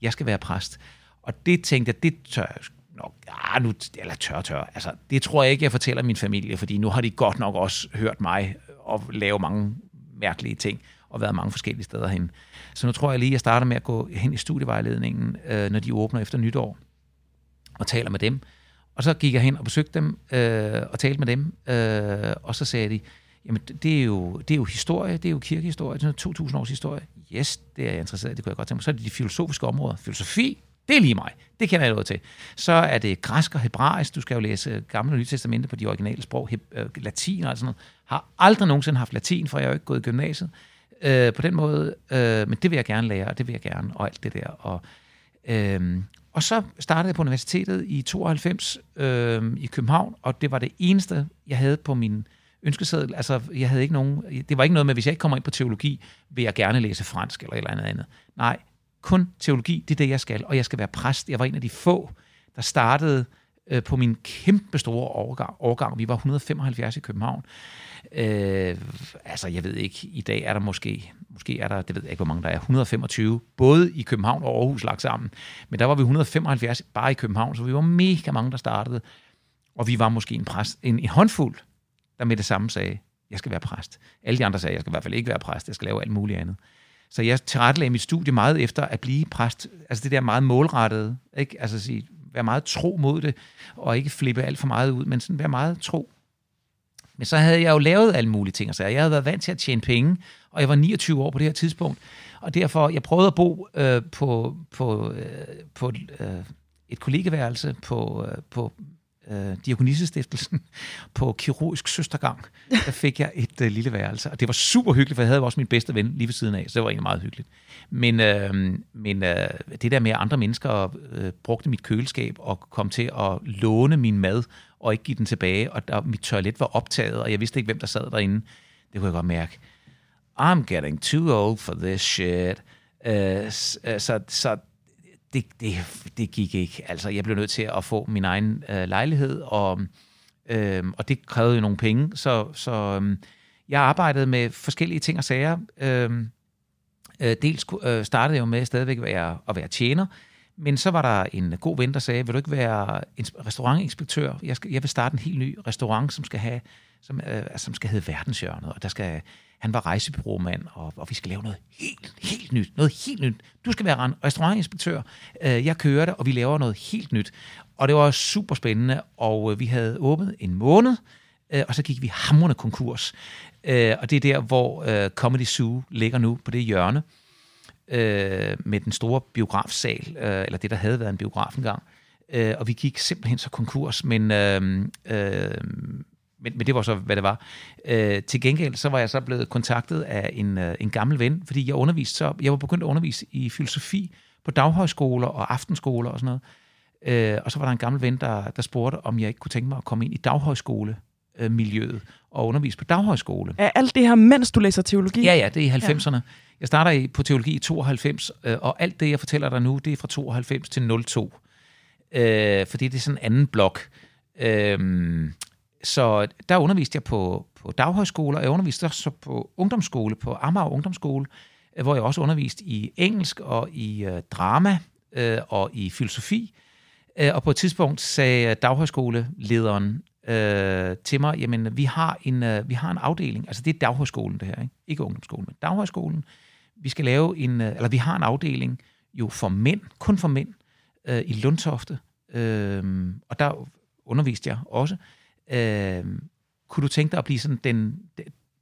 [SPEAKER 3] jeg skal være præst. Og det tænkte jeg, det tør jeg nok, ah, nu, eller tør, tør. Altså, det tror jeg ikke, jeg fortæller min familie, fordi nu har de godt nok også hørt mig og lave mange mærkelige ting og været mange forskellige steder hen. Så nu tror jeg lige, at jeg starter med at gå hen i studievejledningen, øh, når de åbner efter nytår og taler med dem. Og så gik jeg hen og besøgte dem øh, og talte med dem, øh, og så sagde de, jamen det er, jo, det er jo historie, det er jo kirkehistorie, det er 2000 års historie. Yes, det er jeg interesseret i, det kunne jeg godt tænke mig. Så er det de filosofiske områder. Filosofi, det er lige mig. Det kender jeg noget til. Så er det græsk og hebraisk. Du skal jo læse gamle og nye testamente på de originale sprog. He, øh, latin og sådan noget. Har aldrig nogensinde haft latin, for jeg har jo ikke gået i gymnasiet. Øh, på den måde. Øh, men det vil jeg gerne lære, og det vil jeg gerne, og alt det der. Og, øh, og så startede jeg på universitetet i 92 øh, i København, og det var det eneste, jeg havde på min ønskeseddel. Altså, jeg havde ikke nogen, det var ikke noget med, hvis jeg ikke kommer ind på teologi, vil jeg gerne læse fransk eller et eller andet andet. Nej, kun teologi, det er det, jeg skal, og jeg skal være præst. Jeg var en af de få, der startede øh, på min kæmpe store årgang, årgang. Vi var 175 i København. Øh, altså, jeg ved ikke, i dag er der måske, måske er der, det ved jeg ikke, hvor mange der er, 125, både i København og Aarhus lagt sammen. Men der var vi 175 bare i København, så vi var mega mange, der startede. Og vi var måske en, præst, en, en håndfuld, der med det samme sagde, jeg skal være præst. Alle de andre sagde, jeg skal i hvert fald ikke være præst, jeg skal lave alt muligt andet. Så jeg tilrettelagde mit studie meget efter at blive præst. Altså det der meget målrettede, ikke? Altså sige, være meget tro mod det, og ikke flippe alt for meget ud, men sådan være meget tro. Men så havde jeg jo lavet alle mulige ting, og så jeg havde været vant til at tjene penge, og jeg var 29 år på det her tidspunkt, og derfor, jeg prøvede at bo øh, på, på, øh, på øh, et kollegeværelse på, øh, på øh, Diakonissestiftelsen på kirurgisk søstergang, der fik jeg et øh, lille værelse. Og det var super hyggeligt, for jeg havde også min bedste ven lige ved siden af, så det var egentlig meget hyggeligt. Men, øh, men øh, det der med, at andre mennesker øh, brugte mit køleskab og kom til at låne min mad og ikke give den tilbage, og der, mit toilet var optaget, og jeg vidste ikke, hvem der sad derinde, det kunne jeg godt mærke. I'm getting too old for this shit. Uh, så, så det, det, det gik ikke. Altså, jeg blev nødt til at få min egen øh, lejlighed, og, øh, og det krævede jo nogle penge, så, så øh, jeg arbejdede med forskellige ting og sager. Øh, øh, dels øh, startede jeg jo med stadigvæk at være, at være tjener, men så var der en god ven, der sagde, vil du ikke være restaurantinspektør? Jeg, skal, jeg vil starte en helt ny restaurant, som skal have som, øh, som skal hedde Verdenshjørnet, og der skal han var rejsebyråmand, og, og vi skal lave noget helt, helt nyt. Noget helt nyt. Du skal være restaurantinspektør. Øh, jeg kører det, og vi laver noget helt nyt. Og det var super spændende, og øh, vi havde åbnet en måned, øh, og så gik vi hamrende konkurs. Øh, og det er der, hvor øh, Comedy Zoo ligger nu, på det hjørne, øh, med den store biografsal, eller det, der havde været en biograf engang. Og vi gik simpelthen så konkurs, men øh, øh, men, men det var så, hvad det var. Øh, til gengæld, så var jeg så blevet kontaktet af en, øh, en gammel ven, fordi jeg underviste så, jeg var begyndt at undervise i filosofi på daghøjskoler og aftenskoler og sådan noget. Øh, og så var der en gammel ven, der, der spurgte, om jeg ikke kunne tænke mig at komme ind i daghøjskole miljøet og undervise på daghøjskole.
[SPEAKER 2] Er alt det her, mens du læser teologi?
[SPEAKER 3] Ja, ja, det er i 90'erne. Ja. Jeg starter på teologi i 92, øh, og alt det, jeg fortæller dig nu, det er fra 92 til 02. Øh, fordi det er sådan en anden blok. Øh, så der underviste jeg på, på daghøjskole, og jeg underviste også på ungdomsskole, på Amager Ungdomsskole, øh, hvor jeg også underviste i engelsk og i øh, drama øh, og i filosofi. Øh, og på et tidspunkt sagde øh, daghøjskolelederen øh, til mig, jamen vi har, en, øh, vi har en afdeling, altså det er daghøjskolen det her, ikke, ikke ungdomsskolen, men daghøjskolen. Vi skal lave en, øh, eller vi har en afdeling jo for mænd, kun for mænd, øh, i Lundtofte. Øh, og der underviste jeg også. Øh, Øh, kunne du tænke dig at blive sådan den,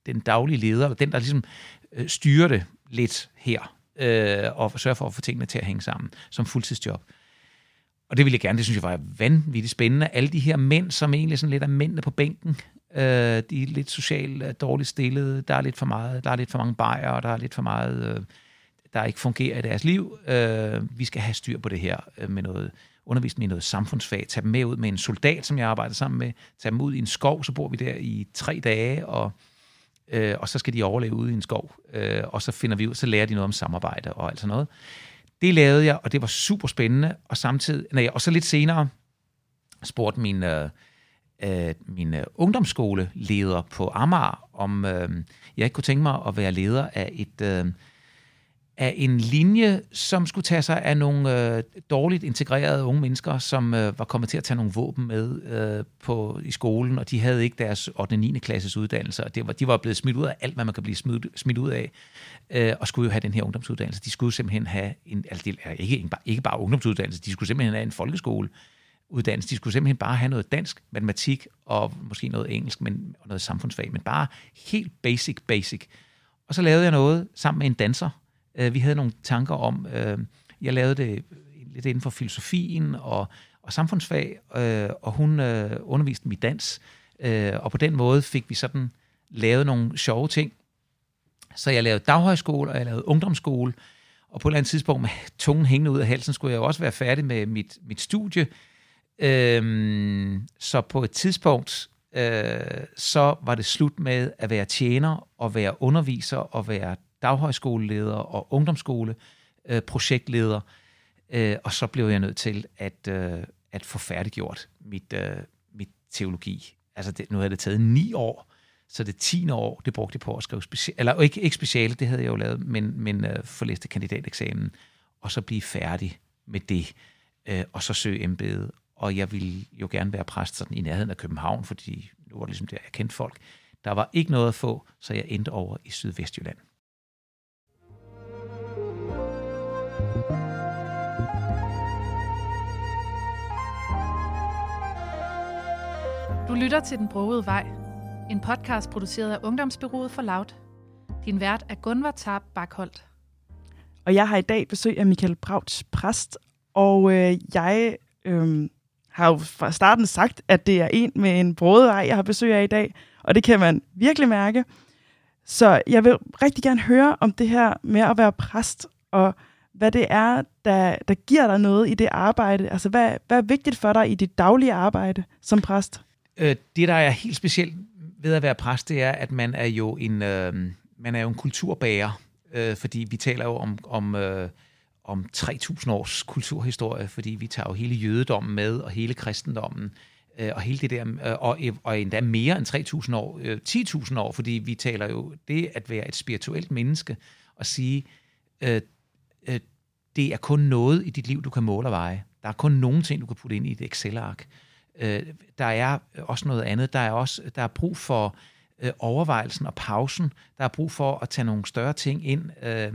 [SPEAKER 3] den daglige leder, eller den, der ligesom øh, styrer det lidt her, øh, og sørger for at få tingene til at hænge sammen som fuldtidsjob? Og det ville jeg gerne, det synes jeg var vanvittigt spændende. Alle de her mænd, som egentlig sådan lidt er mændene på bænken, øh, de er lidt socialt øh, dårligt stillede, der er lidt for meget, der er lidt for mange bajer, og der er lidt for meget, øh, der ikke fungerer i deres liv. Øh, vi skal have styr på det her øh, med noget undervist dem i noget samfundsfag, tage dem med ud med en soldat, som jeg arbejder sammen med, tage dem ud i en skov, så bor vi der i tre dage, og, øh, og så skal de overleve ude i en skov, øh, og så finder vi ud, så lærer de noget om samarbejde og alt sådan noget. Det lavede jeg, og det var super spændende, og samtidig, nej, og så lidt senere spurgte min, øh, øh, min øh, ungdomsskoleleder på Amager, om øh, jeg ikke kunne tænke mig at være leder af et... Øh, af en linje, som skulle tage sig af nogle øh, dårligt integrerede unge mennesker, som øh, var kommet til at tage nogle våben med øh, på i skolen, og de havde ikke deres 8. og 9. klasses uddannelse, og det var, de var blevet smidt ud af alt, hvad man kan blive smidt, smidt ud af, øh, og skulle jo have den her ungdomsuddannelse. De skulle simpelthen have, en, altså det er ikke, ikke, bare, ikke bare ungdomsuddannelse, de skulle simpelthen have en folkeskole, uddannelse. De skulle simpelthen bare have noget dansk, matematik og måske noget engelsk, men og noget samfundsfag, men bare helt basic, basic. Og så lavede jeg noget sammen med en danser, Øh, vi havde nogle tanker om, øh, jeg lavede det lidt inden for filosofien og, og samfundsfag, øh, og hun øh, underviste mig i dans, øh, og på den måde fik vi sådan lavet nogle sjove ting. Så jeg lavede daghøjskole, og jeg lavede ungdomsskole, Og på et eller andet tidspunkt med tungen hængende ud af halsen, skulle jeg jo også være færdig med mit, mit studie. Øhm, så på et tidspunkt, øh, så var det slut med at være tjener og være underviser og være daghøjskoleleder og ungdomsskole øh, projektleder. Øh, og så blev jeg nødt til at, øh, at få færdiggjort mit, øh, mit teologi. Altså det, nu havde det taget ni år, så det tiende år, det brugte jeg på at skrive speciale, eller ikke, ikke speciale, det havde jeg jo lavet, men, men øh, forlæste kandidateksamen, og så blive færdig med det, øh, og så søge embedet. Og jeg ville jo gerne være præst sådan i nærheden af København, fordi nu var det ligesom der, jeg kendte folk. Der var ikke noget at få, så jeg endte over i Sydvestjylland.
[SPEAKER 4] Du lytter til Den Broede Vej, en podcast produceret af Ungdomsbyrået for Loud. Din vært er Gunvar Tarp Bakholdt.
[SPEAKER 2] Og jeg har i dag besøg af Michael Brauts præst, og øh, jeg øh, har jo fra starten sagt, at det er en med en vej, jeg har besøg af i dag, og det kan man virkelig mærke. Så jeg vil rigtig gerne høre om det her med at være præst, og hvad det er, der, der giver dig noget i det arbejde. Altså, hvad, hvad er vigtigt for dig i dit daglige arbejde som præst?
[SPEAKER 3] Øh, det, der er helt specielt ved at være præst, det er, at man er jo en, øh, man er jo en kulturbærer, øh, fordi vi taler jo om, om, øh, om 3.000 års kulturhistorie, fordi vi tager jo hele jødedommen med, og hele kristendommen, øh, og hele det der, øh, og, og endda mere end 3.000 år, øh, 10.000 år, fordi vi taler jo det at være et spirituelt menneske, og sige, øh, øh, det er kun noget i dit liv, du kan måle og veje. Der er kun nogle ting, du kan putte ind i et Excel-ark. Øh, der er også noget andet. Der er også der er brug for øh, overvejelsen og pausen. Der er brug for at tage nogle større ting ind. Øh,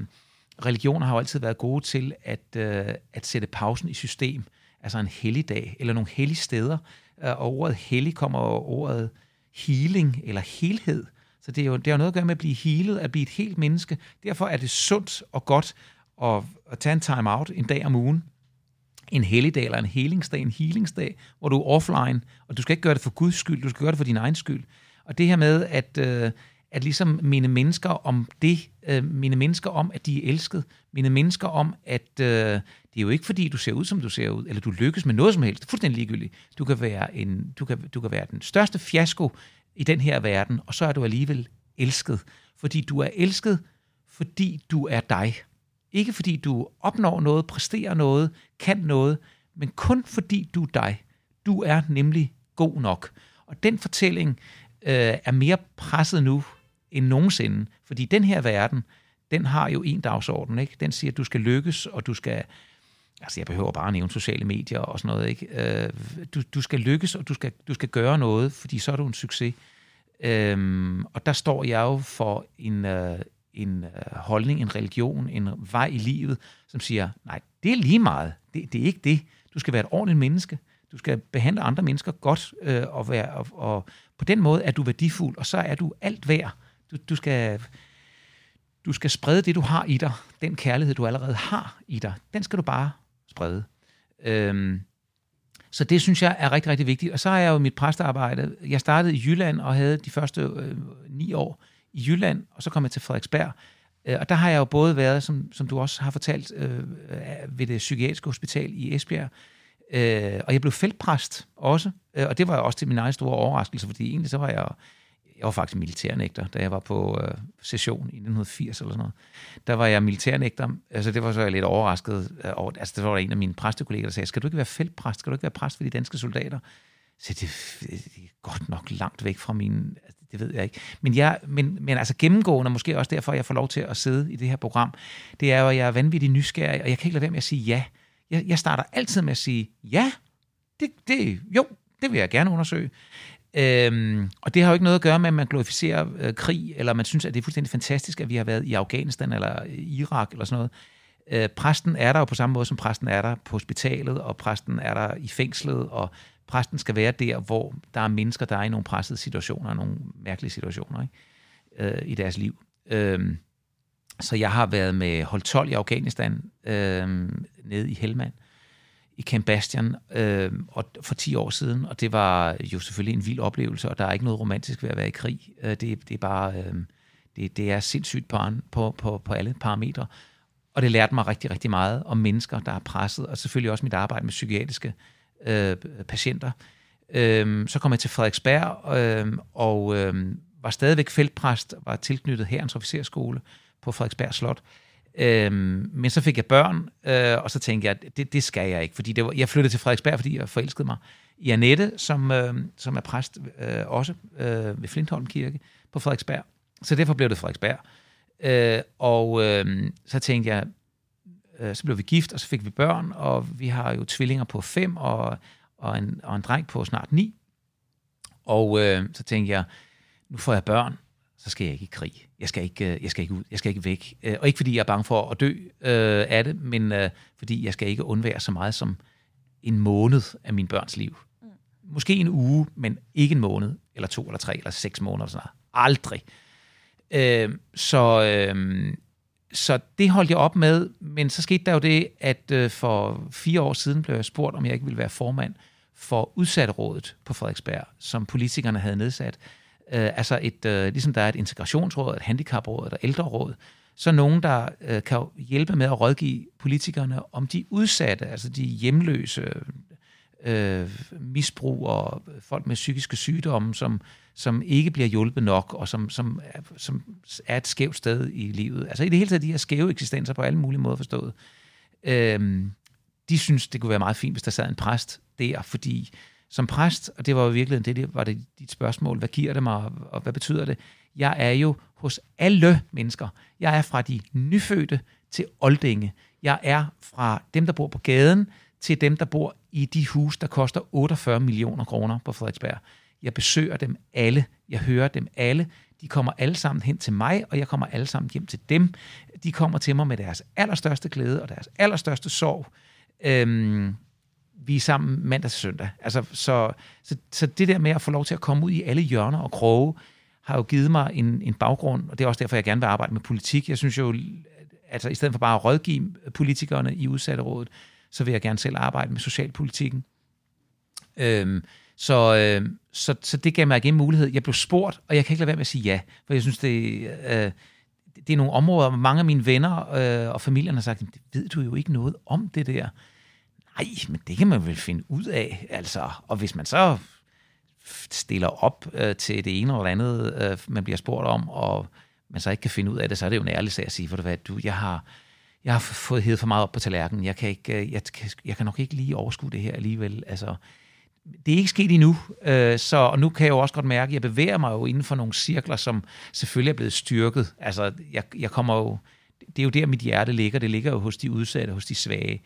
[SPEAKER 3] religioner har jo altid været gode til at, øh, at sætte pausen i system. Altså en helligdag eller nogle hellige steder. Øh, og ordet hellig kommer ordet healing eller helhed. Så det er jo det har noget at gøre med at blive healet, at blive et helt menneske. Derfor er det sundt og godt at, at tage en time out en dag om ugen, en helligdag eller en helingsdag, en healingsdag, hvor du er offline, og du skal ikke gøre det for Guds skyld, du skal gøre det for din egen skyld. Og det her med at, øh, at ligesom mine mennesker om det, øh, mine mennesker om, at de er elsket, mine mennesker om, at øh, det er jo ikke fordi, du ser ud, som du ser ud, eller du lykkes med noget som helst, det er fuldstændig ligegyldigt. Du kan være, en, du kan, du kan være den største fiasko i den her verden, og så er du alligevel elsket. Fordi du er elsket, fordi du er dig. Ikke fordi du opnår noget, præsterer noget, kan noget, men kun fordi du er dig. Du er nemlig god nok. Og den fortælling øh, er mere presset nu end nogensinde, fordi den her verden, den har jo en dagsorden, ikke? Den siger, at du skal lykkes, og du skal, altså jeg behøver bare at nævne sociale medier og sådan noget, ikke? Øh, du, du skal lykkes, og du skal, du skal gøre noget, fordi så er du en succes. Øhm, og der står jeg jo for en, øh, en øh, holdning, en religion, en vej i livet, som siger, nej, det er lige meget. Det, det er ikke det. Du skal være et ordentligt menneske. Du skal behandle andre mennesker godt, øh, og, være, og, og på den måde er du værdifuld, og så er du alt værd. Du, du, skal, du skal sprede det, du har i dig. Den kærlighed, du allerede har i dig, den skal du bare sprede. Øhm, så det synes jeg er rigtig, rigtig vigtigt. Og så har jeg jo mit præstearbejde. Jeg startede i Jylland og havde de første øh, ni år i Jylland, og så kom jeg til Frederiksberg. Øh, og der har jeg jo både været, som, som du også har fortalt, øh, øh ved det psykiatriske hospital i Esbjerg, øh, og jeg blev feltpræst også, øh, og det var jo også til min egen store overraskelse, fordi egentlig så var jeg, jeg var faktisk militærnægter, da jeg var på øh, session i 1980 eller sådan noget. Der var jeg militærnægter, altså det var så jeg lidt overrasket over, altså det var en af mine præstekolleger, der sagde, skal du ikke være feltpræst, skal du ikke være præst for de danske soldater? Så det, det er godt nok langt væk fra min... Det ved jeg ikke. Men, jeg, men, men altså gennemgående, og måske også derfor, jeg får lov til at sidde i det her program, det er jo, at jeg er vanvittig nysgerrig, og jeg kan ikke lade være med at sige ja. Jeg, jeg starter altid med at sige ja. Det, det, jo, det vil jeg gerne undersøge. Øhm, og det har jo ikke noget at gøre med, at man glorificerer øh, krig, eller man synes, at det er fuldstændig fantastisk, at vi har været i Afghanistan eller Irak eller sådan noget. Øh, præsten er der jo på samme måde, som præsten er der på hospitalet, og præsten er der i fængslet, og præsten skal være der, hvor der er mennesker, der er i nogle pressede situationer, nogle mærkelige situationer ikke? Øh, i deres liv. Øh, så jeg har været med hold 12 i Afghanistan, øh, nede i Helmand, i Camp Bastian, øh, og for 10 år siden, og det var jo selvfølgelig en vild oplevelse, og der er ikke noget romantisk ved at være i krig. Øh, det, det er bare, øh, det, det er sindssygt på, på, på, på alle parametre. og det lærte mig rigtig, rigtig meget om mennesker, der er presset, og selvfølgelig også mit arbejde med psykiatriske øh, øh, patienter. Øh, så kom jeg til Frederiksberg, øh, og øh, var stadigvæk feltpræst, var tilknyttet herrens officerskole på Frederiksberg Slot. Øh, men så fik jeg børn, øh, og så tænkte jeg, at det, det skal jeg ikke, fordi det var, jeg flyttede til Frederiksberg, fordi jeg forelskede mig i Annette, som, øh, som er præst øh, også øh, ved Flintholm Kirke på Frederiksberg. Så derfor blev det Frederiksberg. Øh, og øh, så tænkte jeg, øh, så blev vi gift, og så fik vi børn, og vi har jo tvillinger på fem, og, og, en, og en dreng på snart ni. Og øh, så tænkte jeg, nu får jeg børn, så skal jeg ikke i krig. Jeg skal ikke, øh, jeg skal ikke ud, jeg skal ikke væk. Øh, og ikke fordi jeg er bange for at dø øh, af det, men øh, fordi jeg skal ikke undvære så meget som en måned af min børns liv. Mm. Måske en uge, men ikke en måned, eller to, eller tre, eller seks måneder. Eller sådan noget. Aldrig. Øh, så, øh, så det holdt jeg op med, men så skete der jo det, at øh, for fire år siden blev jeg spurgt, om jeg ikke ville være formand for udsatterådet på Frederiksberg, som politikerne havde nedsat. Øh, altså et, øh, ligesom der er et integrationsråd, et handicapråd, et ældreråd, så nogen, der øh, kan hjælpe med at rådgive politikerne om de udsatte, altså de hjemløse, øh, misbrug og folk med psykiske sygdomme, som, som ikke bliver hjulpet nok, og som, som, er, som er et skævt sted i livet. Altså i det hele taget de her skæve eksistenser på alle mulige måder forstået. Øhm, de synes, det kunne være meget fint, hvis der sad en præst der, fordi som præst, og det var jo virkelig det, det var det dit spørgsmål, hvad giver det mig, og hvad betyder det? Jeg er jo hos alle mennesker. Jeg er fra de nyfødte til oldinge. Jeg er fra dem, der bor på gaden, til dem, der bor i de hus, der koster 48 millioner kroner på Frederiksberg. Jeg besøger dem alle. Jeg hører dem alle. De kommer alle sammen hen til mig, og jeg kommer alle sammen hjem til dem. De kommer til mig med deres allerstørste glæde og deres allerstørste sorg. Øhm, vi er sammen mandag til søndag. Altså, så, så, så det der med at få lov til at komme ud i alle hjørner og kroge, har jo givet mig en, en baggrund, og det er også derfor, jeg gerne vil arbejde med politik. Jeg synes jo, altså i stedet for bare at rådgive politikerne i udsatterådet, så vil jeg gerne selv arbejde med socialpolitikken. Øhm, så, øh, så, så det gav mig igen mulighed. Jeg blev spurgt, og jeg kan ikke lade være med at sige ja, for jeg synes, det, øh, det er nogle områder, hvor mange af mine venner øh, og familien har sagt, det ved du jo ikke noget om det der. Nej, men det kan man vel finde ud af, altså. Og hvis man så stiller op øh, til det ene eller det andet, øh, man bliver spurgt om, og man så ikke kan finde ud af det, så er det jo en ærlig sag at sige, for du hvad, du, jeg har, jeg har fået hævet for meget op på tallerkenen. Jeg kan, ikke, øh, jeg, kan, jeg kan nok ikke lige overskue det her alligevel. Altså, det er ikke sket endnu, øh, så og nu kan jeg jo også godt mærke, at jeg bevæger mig jo inden for nogle cirkler, som selvfølgelig er blevet styrket. Altså, jeg, jeg kommer jo, det er jo der, mit hjerte ligger. Det ligger jo hos de udsatte, hos de svage.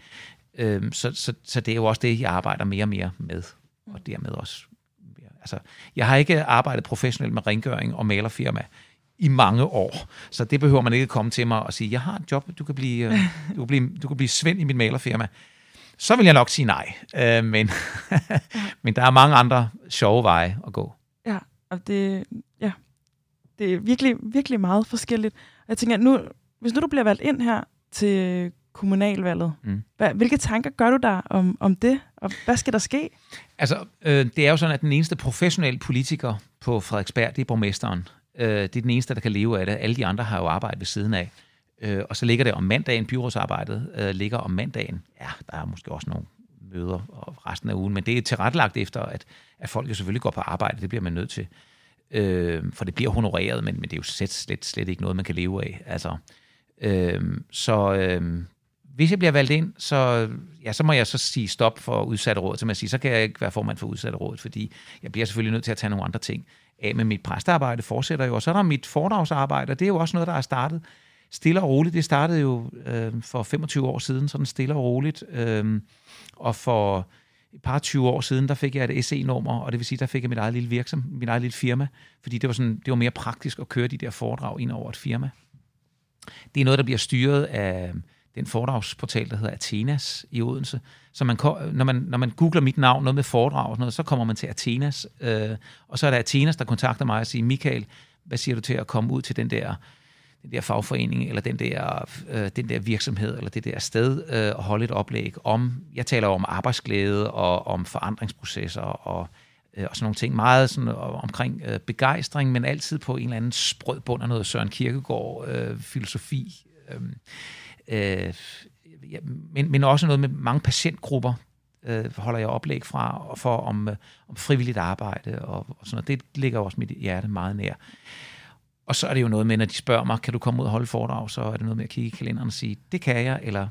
[SPEAKER 3] Øh, så, så, så det er jo også det, jeg arbejder mere og mere med, og dermed også. Altså, jeg har ikke arbejdet professionelt med rengøring og malerfirma i mange år. Så det behøver man ikke komme til mig og sige, jeg har et job, du kan blive, øh, du kan blive, du kan blive svend i mit malerfirma. Så vil jeg nok sige nej. Øh, men, men der er mange andre sjove veje at gå.
[SPEAKER 2] Ja, og det, ja, det er virkelig, virkelig meget forskelligt. Jeg tænker, nu, hvis nu du bliver valgt ind her til kommunalvalget, mm. hvad, hvilke tanker gør du der om, om det, og hvad skal der ske?
[SPEAKER 3] Altså, øh, det er jo sådan, at den eneste professionelle politiker på Frederiksberg, det er borgmesteren. Øh, det er den eneste, der kan leve af det. Alle de andre har jo arbejdet ved siden af. Øh, og så ligger det om mandagen, byrådsarbejdet øh, ligger om mandagen. Ja, der er måske også nogle møder og resten af ugen, men det er tilrettelagt efter, at, at folk jo selvfølgelig går på arbejde, det bliver man nødt til. Øh, for det bliver honoreret, men, men det er jo slet, slet, slet ikke noget, man kan leve af. Altså, øh, så øh, hvis jeg bliver valgt ind, så, ja, så må jeg så sige stop for udsatte råd, så man siger, så kan jeg ikke være formand for udsatte råd, fordi jeg bliver selvfølgelig nødt til at tage nogle andre ting af, men mit præstearbejde fortsætter jo, og så er der mit foredragsarbejde, og det er jo også noget, der er startet stille og roligt. Det startede jo øh, for 25 år siden, sådan stille og roligt, øh, og for et par 20 år siden, der fik jeg et SE-nummer, og det vil sige, der fik jeg mit eget lille virksom, mit eget lille firma, fordi det var, sådan, det var mere praktisk at køre de der foredrag ind over et firma. Det er noget, der bliver styret af den foredragsportal, der hedder Athenas i Odense. Så man, når, man, når man googler mit navn, noget med foredrag og sådan noget, så kommer man til Athenas, øh, og så er der Athenas, der kontakter mig og siger, Michael, hvad siger du til at komme ud til den der, den der fagforening, eller den der, øh, den der virksomhed, eller det der sted, øh, og holde et oplæg om, jeg taler om arbejdsglæde og om forandringsprocesser og, øh, og sådan nogle ting. Meget sådan, øh, omkring øh, begejstring, men altid på en eller anden sprød bund af noget Søren Kierkegaard øh, filosofi. Øh, øh, ja, men, men også noget med mange patientgrupper, øh, holder jeg oplæg fra, for om, øh, om frivilligt arbejde og, og sådan noget. Det ligger også mit hjerte meget nær. Og så er det jo noget med, når de spørger mig, kan du komme ud og holde foredrag, så er det noget med at kigge i kalenderen og sige, det kan jeg, eller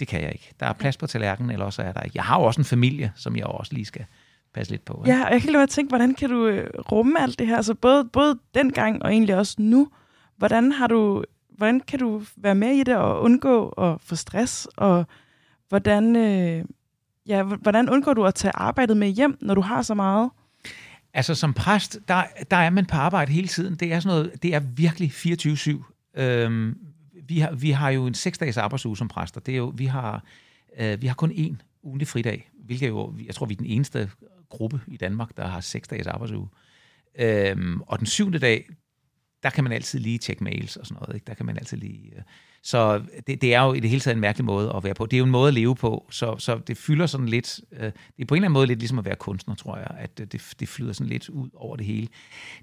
[SPEAKER 3] det kan jeg ikke. Der er plads på tallerkenen, eller også er der ikke. Jeg har jo også en familie, som jeg også lige skal passe lidt på.
[SPEAKER 2] Ikke? Ja, og jeg kan lige tænke, hvordan kan du øh, rumme alt det her? Altså både, både dengang og egentlig også nu. Hvordan har du hvordan kan du være med i det og undgå at få stress? Og hvordan, øh, ja, hvordan undgår du at tage arbejdet med hjem, når du har så meget?
[SPEAKER 3] Altså som præst, der, der er man på arbejde hele tiden. Det er, sådan noget, det er virkelig 24-7. Øhm, vi, har, vi har jo en seks dages arbejdsuge som præster. Det er jo, vi, har, øh, vi har kun én ugentlig fridag, hvilket jo, jeg tror, vi er den eneste gruppe i Danmark, der har seks dages arbejdsuge. Øhm, og den syvende dag, der kan man altid lige tjekke mails og sådan noget. Ikke? Der kan man altid lige... Øh. Så det, det er jo i det hele taget en mærkelig måde at være på. Det er jo en måde at leve på, så, så det fylder sådan lidt... Øh, det er på en eller anden måde lidt ligesom at være kunstner, tror jeg, at øh, det, det flyder sådan lidt ud over det hele.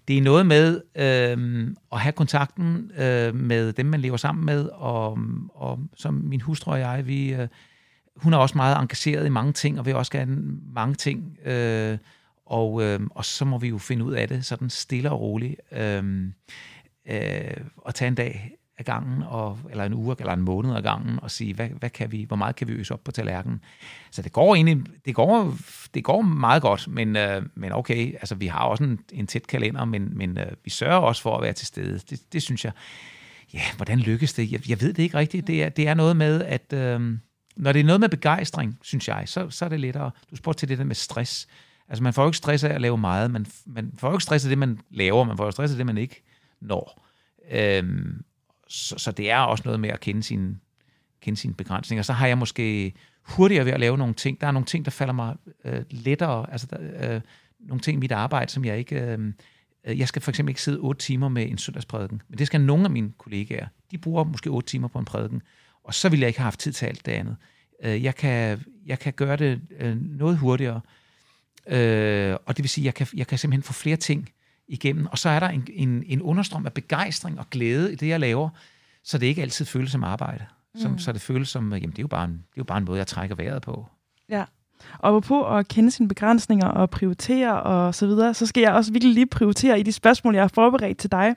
[SPEAKER 3] Det er noget med øh, at have kontakten øh, med dem, man lever sammen med, og, og som min hustru og jeg, vi... Øh, hun er også meget engageret i mange ting, og vil også gerne mange ting. Øh, og, øh, og så må vi jo finde ud af det sådan stille og roligt. Øh, øh, og tage en dag af gangen, og, eller en uge eller en måned af gangen, og sige, hvad, hvad kan vi, hvor meget kan vi øse op på tallerkenen. Så det går egentlig, det går, det går meget godt, men, øh, men okay, altså vi har også en, en tæt kalender, men, men øh, vi sørger også for at være til stede. Det, det synes jeg, ja, hvordan lykkes det? Jeg, jeg ved det ikke rigtigt. Det er, det er noget med, at øh, når det er noget med begejstring, synes jeg, så, så er det lettere. Du spurgte til det der med stress. Altså, man får jo ikke stress af at lave meget. Man, man får jo ikke stress af det, man laver. Man får jo stress af det, man ikke når. Øhm, så, så det er også noget med at kende sine, kende sine begrænsninger. Så har jeg måske hurtigere ved at lave nogle ting. Der er nogle ting, der falder mig øh, lettere. Altså, der, øh, nogle ting i mit arbejde, som jeg ikke... Øh, øh jeg skal for eksempel ikke sidde otte timer med en søndagsprædiken, men det skal nogle af mine kollegaer. De bruger måske otte timer på en prædiken, og så vil jeg ikke have haft tid til alt det andet. Øh, jeg kan, jeg kan gøre det øh, noget hurtigere, Øh, og det vil sige, at jeg kan, jeg kan simpelthen få flere ting igennem. Og så er der en, en, en understrøm af begejstring og glæde i det, jeg laver, så det ikke altid føles som arbejde. Som, mm. Så det føles som, jamen det er, jo bare en, det er jo bare en måde, jeg trækker vejret på.
[SPEAKER 2] Ja, og på at kende sine begrænsninger og prioritere og så videre, så skal jeg også virkelig lige prioritere i de spørgsmål, jeg har forberedt til dig,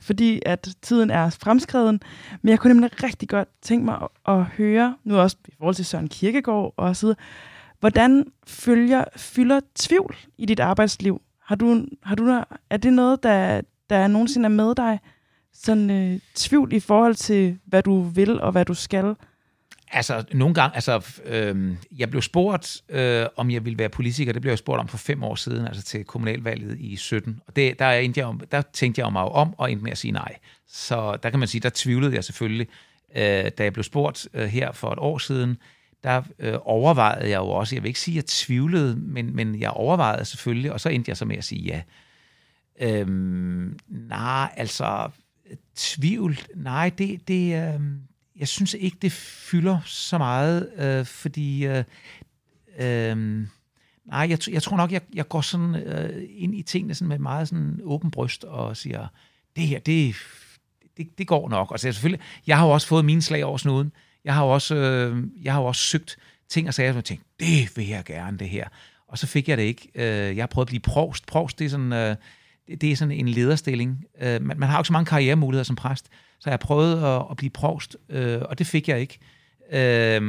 [SPEAKER 2] fordi at tiden er fremskreden. Men jeg kunne nemlig rigtig godt tænke mig at, at høre, nu også i forhold til Søren Kirkegaard og så videre, Hvordan følger, fylder tvivl i dit arbejdsliv? Har du, har du, er det noget, der, der nogensinde er med dig? Sådan øh, tvivl i forhold til, hvad du vil og hvad du skal?
[SPEAKER 3] Altså, nogle gange, altså, øh, jeg blev spurgt, øh, om jeg ville være politiker. Det blev jeg spurgt om for fem år siden, altså til kommunalvalget i 17. Og det, der, er jeg, der tænkte jeg mig om, og endte med at sige nej. Så der kan man sige, der tvivlede jeg selvfølgelig, øh, da jeg blev spurgt øh, her for et år siden, der øh, overvejede jeg jo også, jeg vil ikke sige, at jeg tvivlede, men, men jeg overvejede selvfølgelig, og så endte jeg så med at sige ja. Øhm, nej, altså, tvivl, nej, det, det øh, jeg synes ikke, det fylder så meget, øh, fordi, øh, øh, nej, jeg, jeg tror nok, jeg, jeg går sådan øh, ind i tingene sådan med meget sådan åben bryst og siger, det her, det, det, det går nok. Og så selvfølgelig, jeg har jo også fået mine slag over snuden, jeg har jo også, øh, jeg har jo også søgt ting og sager, som jeg tænkte, det vil jeg gerne, det her. Og så fik jeg det ikke. Øh, jeg har prøvet at blive provst. Provst, det er sådan, øh, det er sådan en lederstilling. Øh, man, man har jo ikke så mange karrieremuligheder som præst, så jeg har prøvet at, at blive provst, øh, og det fik jeg ikke. Øh,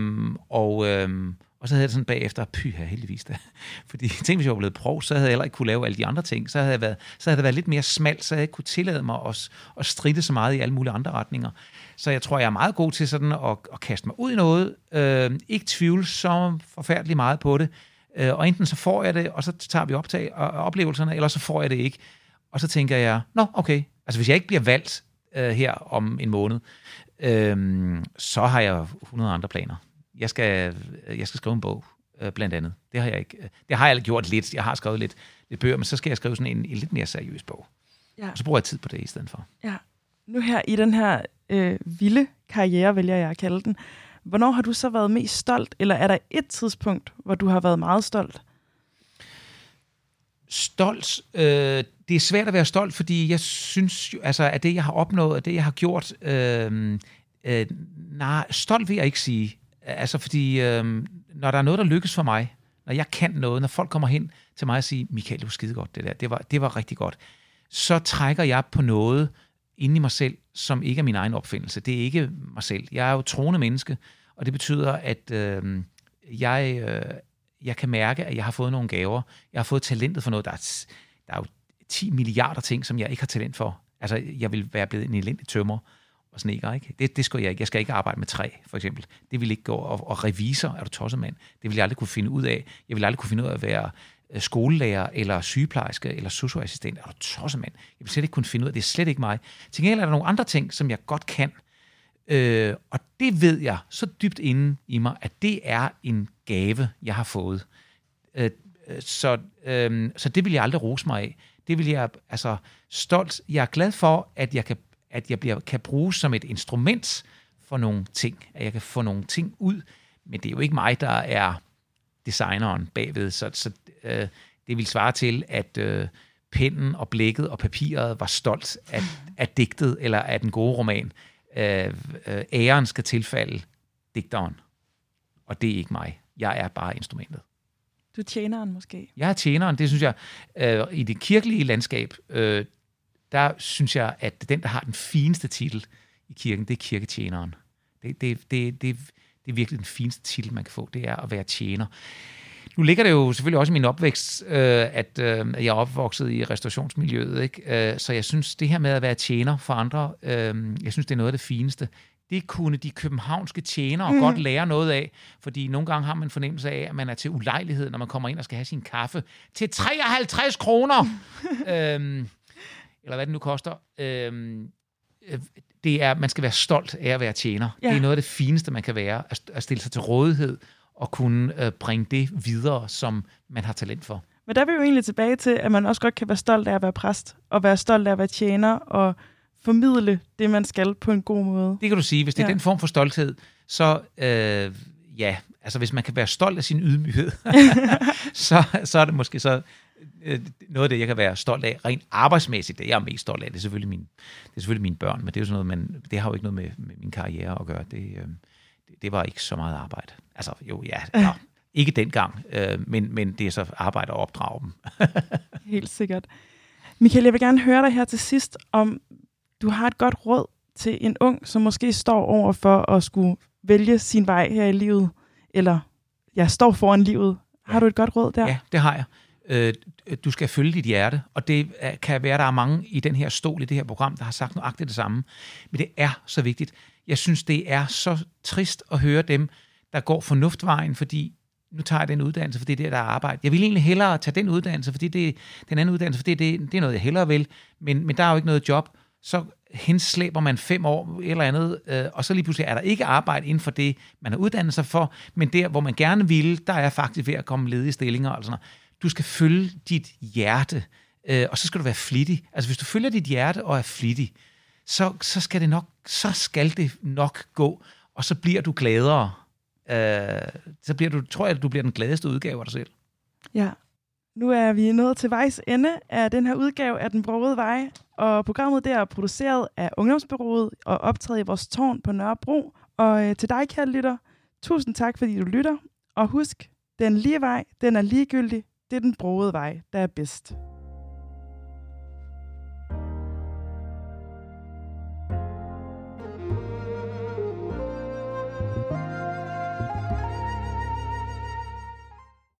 [SPEAKER 3] og, øh, og så havde jeg sådan bagefter, pyha heldigvis da. Fordi tænk, hvis jeg var blevet prov, så havde jeg heller ikke kunne lave alle de andre ting. Så havde, jeg været, så havde det været lidt mere smalt, så havde jeg ikke kunne tillade mig at, at stride så meget i alle mulige andre retninger. Så jeg tror, jeg er meget god til sådan at, at kaste mig ud i noget. Øh, ikke tvivle så forfærdeligt meget på det. Øh, og enten så får jeg det, og så tager vi optag og, og oplevelserne, eller så får jeg det ikke. Og så tænker jeg, nå okay, altså hvis jeg ikke bliver valgt øh, her om en måned, øh, så har jeg 100 andre planer. Jeg skal, jeg skal skrive en bog, øh, blandt andet. Det har jeg ikke. Det har jeg gjort lidt. Jeg har skrevet lidt, lidt bøger, men så skal jeg skrive sådan en, en lidt mere seriøs bog. Ja. Og så bruger jeg tid på det i stedet for.
[SPEAKER 2] Ja. Nu her i den her øh, vilde karriere, vælger jeg at kalde den. Hvornår har du så været mest stolt, eller er der et tidspunkt, hvor du har været meget stolt?
[SPEAKER 3] Stolt? Øh, det er svært at være stolt, fordi jeg synes jo, altså, at det, jeg har opnået, at det, jeg har gjort, øh, Øh, nej, stolt vil jeg ikke sige. Altså, fordi øh, når der er noget, der lykkes for mig, når jeg kan noget, når folk kommer hen til mig og siger, Michael, det var skide godt det der, det var, det var rigtig godt, så trækker jeg på noget inde i mig selv, som ikke er min egen opfindelse. Det er ikke mig selv. Jeg er jo troende menneske, og det betyder, at øh, jeg, øh, jeg kan mærke, at jeg har fået nogle gaver. Jeg har fået talentet for noget. Der er, der er jo 10 milliarder ting, som jeg ikke har talent for. Altså, jeg vil være blevet en elendig tømmer og sneker, ikke? Det, det skal jeg ikke. Jeg skal ikke arbejde med træ, for eksempel. Det vil ikke gå. Og, og revisor, er du tosset mand? Det vil jeg aldrig kunne finde ud af. Jeg vil aldrig kunne finde ud af at være øh, skolelærer, eller sygeplejerske, eller socioassistent. Er du tosset mand? Jeg vil slet ikke kunne finde ud af det. er slet ikke mig. Til gengæld er der nogle andre ting, som jeg godt kan. Øh, og det ved jeg så dybt inde i mig, at det er en gave, jeg har fået. Øh, øh så, øh, så det vil jeg aldrig rose mig af. Det vil jeg, altså stolt, jeg er glad for, at jeg kan, at jeg bliver, kan bruges som et instrument for nogle ting, at jeg kan få nogle ting ud, men det er jo ikke mig, der er designeren bagved, så, så øh, det vil svare til, at øh, pennen og blækket og papiret var stolt af, af digtet eller af den gode roman. Øh, øh, æren skal tilfalde digteren, og det er ikke mig. Jeg er bare instrumentet.
[SPEAKER 2] Du tjener den måske?
[SPEAKER 3] Jeg er tjeneren, det synes jeg. Øh, I det kirkelige landskab, øh, der synes jeg, at den, der har den fineste titel i kirken, det er kirketjeneren. Det, det, det, det, det er virkelig den fineste titel, man kan få, det er at være tjener. Nu ligger det jo selvfølgelig også i min opvækst, øh, at øh, jeg er opvokset i restaurationsmiljøet, ikke? Øh, så jeg synes, det her med at være tjener for andre, øh, jeg synes, det er noget af det fineste det kunne de københavnske tjenere mm. godt lære noget af, fordi nogle gange har man en fornemmelse af, at man er til ulejlighed, når man kommer ind og skal have sin kaffe til 53 kroner. øhm, eller hvad det nu koster. Øhm, øh, det er, man skal være stolt af at være tjener. Ja. Det er noget af det fineste, man kan være, at stille sig til rådighed og kunne øh, bringe det videre, som man har talent for.
[SPEAKER 2] Men der er vi jo egentlig tilbage til, at man også godt kan være stolt af at være præst, og være stolt af at være tjener, og formidle det, man skal på en god måde.
[SPEAKER 3] Det kan du sige. Hvis det er ja. den form for stolthed, så øh, ja, altså hvis man kan være stolt af sin ydmyghed, så, så er det måske så noget af det, jeg kan være stolt af, rent arbejdsmæssigt, det jeg er mest stolt af, det er selvfølgelig, min, det er selvfølgelig mine børn, men det er jo sådan noget, man, det har jo ikke noget med, med min karriere at gøre. Det, øh, det, det var ikke så meget arbejde. Altså jo, ja, ja ikke dengang, øh, men, men det er så arbejde at opdrage dem.
[SPEAKER 2] Helt sikkert. Michael, jeg vil gerne høre dig her til sidst om, du har et godt råd til en ung, som måske står over for at skulle vælge sin vej her i livet, eller jeg ja, står foran livet. Har ja. du et godt råd der?
[SPEAKER 3] Ja, det har jeg. Øh, du skal følge dit hjerte, og det kan være, at der er mange i den her stol, i det her program, der har sagt nøjagtigt det samme. Men det er så vigtigt. Jeg synes, det er så trist at høre dem, der går fornuftvejen, fordi nu tager jeg den uddannelse, fordi det er der er arbejde. Jeg vil egentlig hellere tage den uddannelse, fordi det er den anden uddannelse, fordi det, det er noget, jeg hellere vil, men, men der er jo ikke noget job så henslæber man fem år eller andet, øh, og så lige pludselig er der ikke arbejde inden for det, man har uddannet sig for, men der, hvor man gerne ville, der er faktisk ved at komme ledige stillinger. Altså, du skal følge dit hjerte, øh, og så skal du være flittig. Altså hvis du følger dit hjerte og er flittig, så, så, skal, det nok, så skal det nok gå, og så bliver du gladere. Øh, så bliver du, tror jeg, at du bliver den gladeste udgave af dig selv.
[SPEAKER 2] Ja, nu er vi nået til vejs ende af den her udgave af Den Brogede Vej, og programmet der er produceret af Ungdomsbyrået og optaget i vores tårn på Nørrebro. Og øh, til dig, kære lytter, tusind tak, fordi du lytter. Og husk, den lige vej, den er ligegyldig. Det er den broede vej, der er bedst.